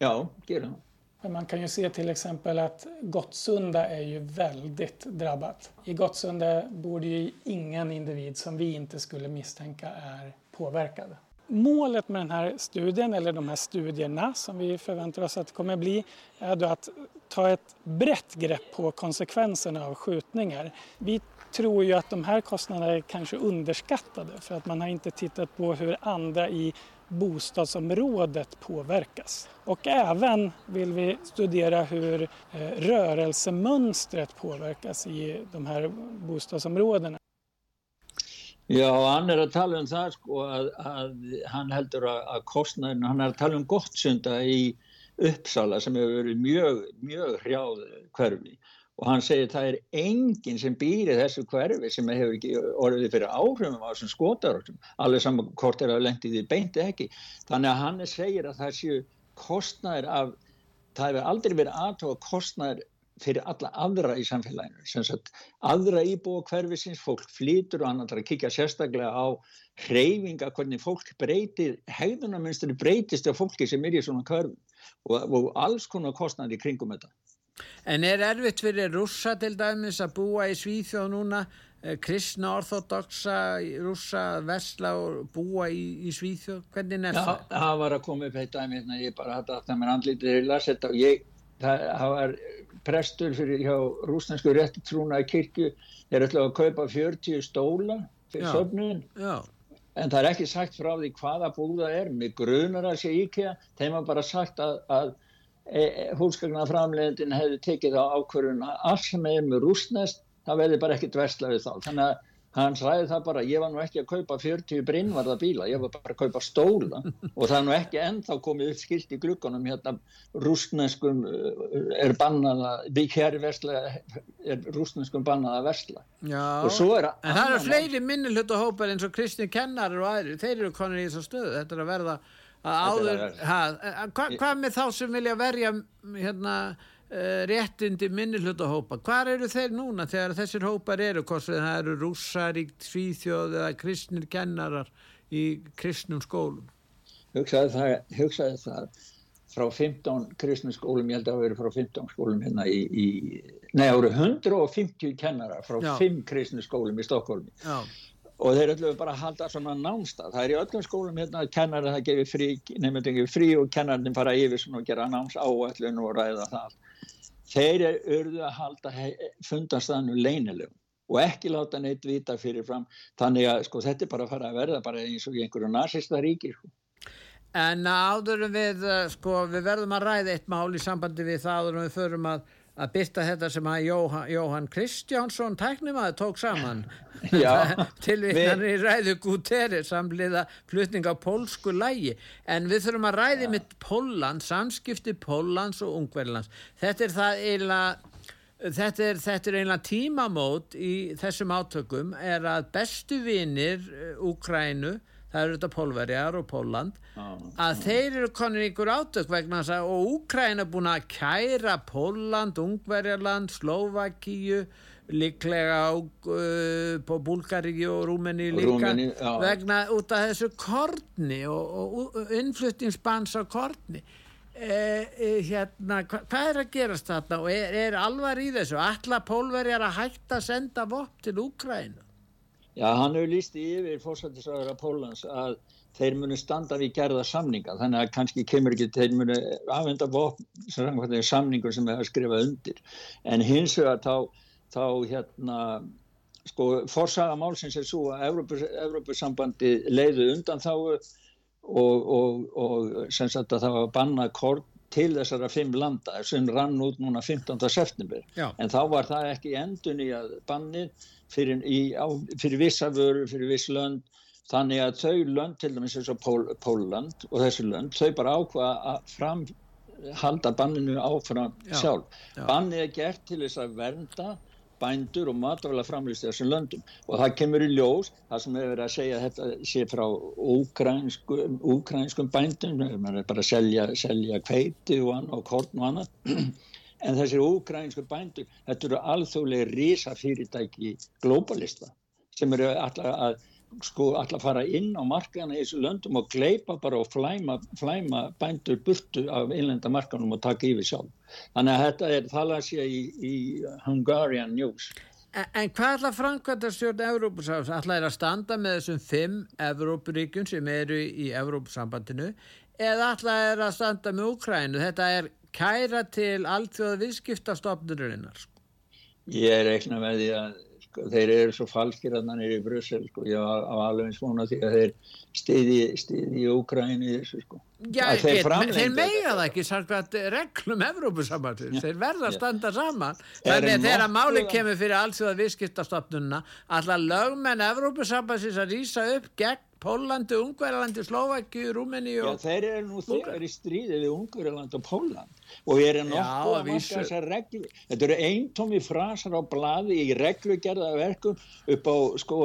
Já, gerum það Men man kan ju se till exempel att Gottsunda är ju väldigt drabbat. I Gottsunda bor det ju ingen individ som vi inte skulle misstänka är påverkad. Målet med den här studien, eller de här studierna som vi förväntar oss att det kommer bli, är då att ta ett brett grepp på konsekvenserna av skjutningar. Vi tror ju att de här kostnaderna är kanske underskattade för att man har inte tittat på hur andra i bostadsområdet påverkas. Och även vill vi studera hur eh, rörelsemönstret påverkas i de här bostadsområdena. Já, hann er að tala um það sko að, eh, að hann heldur að, eh, að kostnæðin, hann er að tala um gottsunda í Uppsala sem hefur verið mjög, mjög hrjáð hverfi og hann segir það er enginn sem býri þessu hverfi sem hefur ekki orðið fyrir áhrifum á þessum skotaröktum, alveg saman hvort er að lendi því beinti ekki. Þannig að hann segir að það séu kostnæðir af, það hefur aldrei verið aðtóa kostnæðir fyrir alla aðra í samfélaginu. Sem sagt, aðra íbúa hverfisins, fólk flýtur og hann ætlar að kíkja sérstaklega á hreyfinga, hvernig fólk breytir, hegðunarmynstri breytist af fólki sem er í svona hverfum og, og alls konar kostnæðir í kringum þetta. En er erfitt fyrir rússa til dæmis að búa í Svíþjóð núna, eh, kristna orþódoxa rússa að vesla og búa í, í Svíþjóð? Hvernig er það? Já, það var að koma upp eitt dæmi, hérna, ég bara hætti að það mér andlítið í lasetta og ég, það, það var prestur fyrir hjá rúsnesku réttitrúna í kirkju, þeir ætlaði að kaupa 40 stóla fyrir söfnun. Já. En það er ekki sagt frá því hvaða búða er, með grunar að sé íkja, þeim var bara sagt að, að e, e, húsgagnarframlegindin hefði tekið á ákvörðun að allt sem er með rúsnest, það verði bara ekkit verslaðið þá. Þannig að hann ræði það bara, ég var nú ekki að kaupa 40 brinnvarða bíla, ég var bara að kaupa stóla og það er nú ekki ennþá komið upp skilt í glukkanum hérna rúsneskum er bannaða, rúsneskum bannaða versla. Já, er en það eru fleiri minnilhutahópar eins og Kristi Kennarar og aðri, þeir eru konir í þessu stöðu, þetta er að verða áður, hvað hva með þá sem vilja verja hérna Uh, réttindi minnilhutahópa hvar eru þeir núna þegar þessir hópar eru? Hvort það eru rússar í svíþjóð eða kristnir kennarar í kristnum skólum? Hugsaði það, hugsaði það. Frá 15 kristnum skólum ég held að það veri frá 15 skólum hérna í, í neða, það voru 150 kennarar frá Já. 5 kristnum skólum í Stokkólmi Já. Og þeir ætluðu bara halda svona námstað það er í öllum skólum hérna að kennarar það gefir frí, þetta frí og kennarinn fara yfir svona og gera náms áallun og ræða það. Þeir eru að halda fundarstaðinu leynilegum og ekki láta neitt vita fyrirfram þannig að sko þetta er bara að fara að verða bara eins og í einhverju nazista ríki sko. En áðurum við sko við verðum að ræða eitt mál í sambandi við það áðurum við förum að að byrta þetta sem að Jóhann, Jóhann Kristjánsson tæknimaður tók saman. Tilvíknan í ræðu Guteri samliða flutning á pólsku lægi en við þurfum að ræði mitt Pólland, samskipti Póllands og Ungverðlands þetta er það eiginlega Þetta er, þetta er einlega tímamót í þessum átökum er að bestu vinir Úkrænu uh, það eru þetta Pólverjar og Póland að þeir eru konir ykkur átök vegna þess að og Úkræn er búin að kæra Póland, Ungverjarland, Slovakíu líklega á uh, Búlgaríu og Rúmeni líka Rúmeni, vegna út af þessu kortni og, og innfluttingsbans á kortni eh, eh, hérna, hva, hvað er að gerast þarna og er, er alvar í þessu? Alla Pólverjar að hætta að senda vopp til Úkrænu Já, hann hefur líst yfir fórsættisraður af Pólans að þeir munu standa við gerða samninga þannig að kannski kemur ekki þeir munu afhenda samningur sem hefur skrifað undir en hins vegar þá, þá hérna sko forsaga málsins er svo að Evrópusambandi leiðu undan þá og, og, og sem sagt að það var bannað kort til þessara fimm landa sem rann út núna 15. september Já. en þá var það ekki endun í að bannið fyrir, í, á, fyrir vissa vörur, fyrir viss lönd þannig að þau lönd, til dæmis eins og Pól, Póland og þessi lönd, þau bara ákvaða að framhalda banninu áfram já, sjálf. Já. Bannið er gert til þess að vernda bændur og matvæla framlýst þessum löndum og það kemur í ljós, það sem hefur verið að segja þetta sé frá úkrænskum, úkrænskum bændum, maður er bara að selja, selja kveiti og, og korn og annað en þessir úkrænsku bændur, þetta eru alþjóðlega risa fyrirtæki globalista sem eru alltaf að sko alltaf fara inn á markaðana í þessu löndum og gleipa bara og flæma, flæma bændur burtu af einlenda markanum og taka yfir sjálf. Þannig að þetta er, það las ég í, í Hungarian News. En, en hvað ætla Frankvæntastjórn Evrópusáðs? ætla er að standa með þessum fimm Evrópuríkjum sem eru í Evrópusambandinu eða ætla er að standa með Úkrænu? Þetta er kæra til alltfjóða viðskiptastofnurinnar? Ég er ekki með því að sko. þeir eru svo falskir að hann er í Brussel sko. ég var alveg svona því að þeir stiði, stiði í Úkræni þessu sko Já, þeir, þeir, þeir meiga það ekki sarkvæmt reglum Evrópusambandur, þeir verða að standa saman þannig að þegar máli kemur fyrir að viðskiptastofnunna alltaf lögmenn Evrópusambansins að rýsa upp gegn Pólandi, Ungverðalandi, Slovaki, Rúmeni og... Já, þeir eru nú þegar í stríði við Ungverðaland og Póland og ég er nokkuð að marka þessar reglu. Þetta eru eintómi frasar á bladi í reglugerða verkum upp á, sko,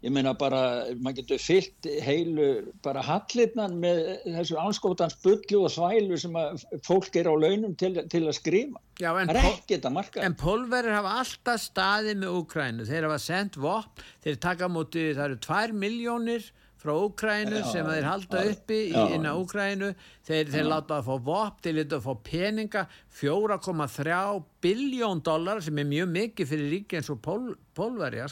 ég meina bara, maður getur fyllt heilu bara hallirnan með þessu anskótans bullu og svælu sem fólk er á launum til, til að skrifa. Já, en, en pólverið hafa alltaf staðið með Úkrænu. Þeir hafa sendt vopn, þeir taka múti, það eru tvær miljónir frá Úkrænu sem þeir halda uppi í inn á Úkrænu þeir, þeir láta að fá vop, þeir láta að fá peninga 4,3 biljón dólar sem er mjög mikið fyrir ríki eins og pól, pólverja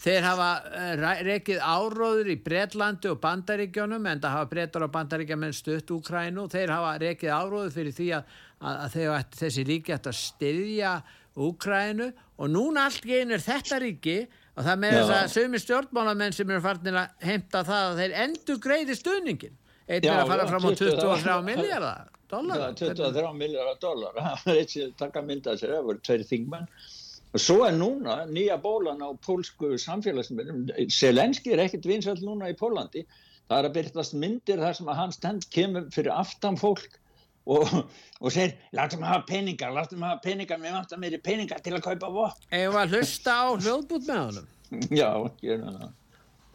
þeir hafa uh, rekið áróður í Breitlandi og Bandaríkjónum en það hafa Breitar og Bandaríkjaman stutt Úkrænu þeir hafa rekið áróður fyrir því að, að, að þeir, þessi ríki ætti að styðja Úkrænu og núna allt genur þetta ríki og það með þess að sögum stjórnmálamenn sem eru farinir að heimta það að þeir endur greiði stuðningin eitt er að fara fram á 23 miljardar dólar 23 miljardar dólar það er eitt sem taka mynda sér það voru tveir þingmenn. Og svo er núna nýja bólan á pólsku samfélagsmyndum Selenski er ekkert vinsall núna í Pólandi það er að byrjast myndir þar sem að hans stend kemur fyrir aftan fólk og, og segir, látum að hafa peningar látum að hafa peningar, mér vantar meiri peningar til að kaupa vopn Eða að hlusta á hljóðbút með honum Já, gera það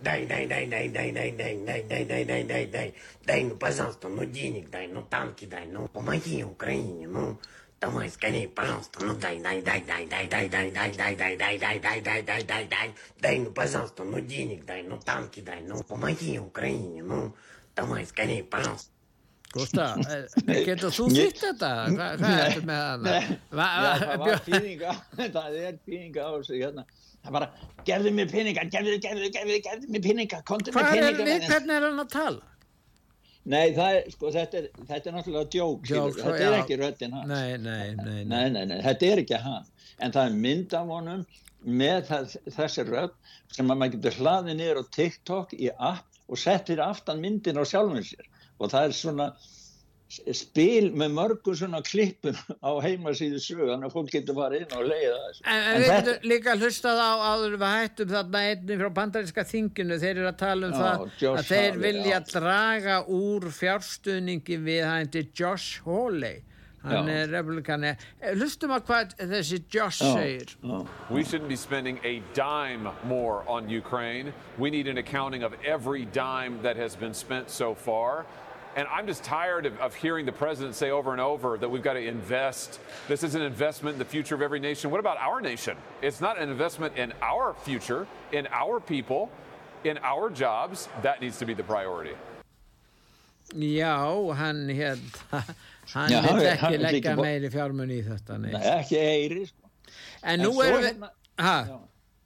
Дай, дай, дай, дай, дай, дай, дай, дай, дай, дай, дай, дай, дай, дай, ну, пожалуйста, ну, денег дай, ну, танки дай, ну, помоги Украине, ну, давай скорее, пожалуйста, ну, дай, дай, дай, дай, дай, дай, дай, дай, дай, дай, дай, дай, дай, дай, дай, дай, дай, дай, ну, пожалуйста, ну, денег дай, ну, танки дай, ну, помоги Украине, ну, давай скорее, пожалуйста. Gústa, getur þú þýtt þetta? Hvað er þetta með hana? Það var pýninga, það er pýninga á þessu hérna. Það bara, gerðu mér pýninga, gerðu, gerðu, gerðu, gerðu mér pýninga, kontu mér pýninga. Við hvernig er hann að tala? Nei, það er, sko, þetta er, þetta er náttúrulega djók, þetta er ekki röttin hans. Nei, nei, nei. Nei, nei, nei, þetta er ekki hann. En það er mynd af honum með þessi rött sem að maður getur hlaðið niður á TikTok í app og settir aftan myndin á sjálfum sér og það er svona spil með mörgum svona klippum á heimasíðu sög þannig að fólk getur farið inn og leiða þessu En, en, við þetta... getum líka hlustað á áður við hættum þarna einnig frá bandarinska þinginu. Þeir eru að tala um Já, það Josh að þeir Hawley, vilja já. draga úr fjárstuðningi við hætti Josh Hawley. Hann er republikani. Hlustum á hvað þessi Josh Já. segir. We shouldn't be spending a dime more on Ukraine. We need an accounting of every dime that has been spent so far And I'm just tired of, of, hearing the president say over and over that we've got to invest. This is an investment in the future of every nation. What about our nation? It's not an investment in our future, in our people, in our jobs. That needs to be the priority. Já, hann hérna, hann Já, vil ekki leggja meiri fjármunni í þetta. Nei, ekki eiri, sko. En nú en erum við, hérna, hæ?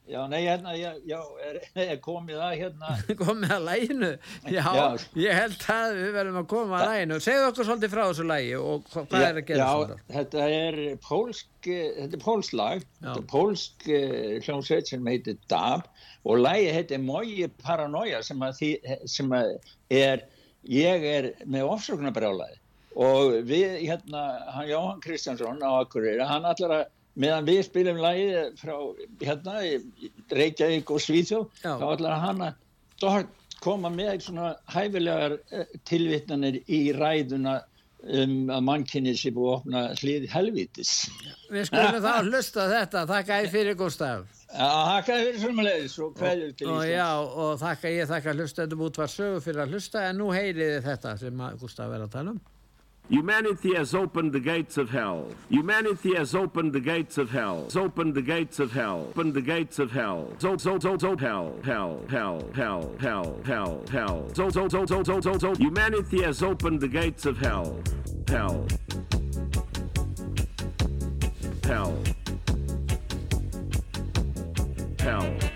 Já, nei, hérna, já, já er, er komið að hérna. komið að læginu? Já, já, ég held að við verðum að koma að læginu. Segðu okkur svolítið frá þessu lægi og hvað er að gera þetta? Já, þetta er pólsk, þetta er pólslag, þetta er pólsk uh, hljómsveit sem heitir DAB og lægi heitir Mói Paranoia sem að því, sem að er, ég er með ofsökunarbrjálaði og við, hérna, hann Jóhann Kristjánsson á Akureyri, hann allar að meðan við spilum lagið frá hérna Reykjavík og Svíþjóð þá ætlar hann að koma með svona hæfilegar eh, tilvittnanir í ræðuna um að mannkynni sé búið að opna hlið helvítis. Við skulum þá hlusta þetta. Þakka ég fyrir Gustaf þakka ég fyrir svömmulegis og Íslands. Já, og þakka ég þakka hlusta út var sögu fyrir að hlusta en nú heyriði þetta sem Gustaf er að tala um Humanity has opened the gates of hell. Humanity has opened the gates of hell. Has opened the gates of hell. Opened the gates of hell. So so so so hell hell hell hell hell hell hell. So so so so so so so. Humanity has opened the gates of. Hell. Hell. Hell. Hell.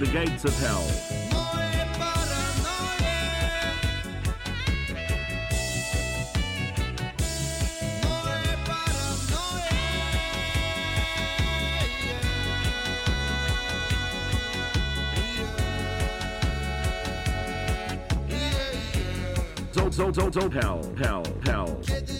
the gates of hell. So, so, so, hell, hell, hell.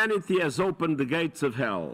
humanity has opened the gates of hell.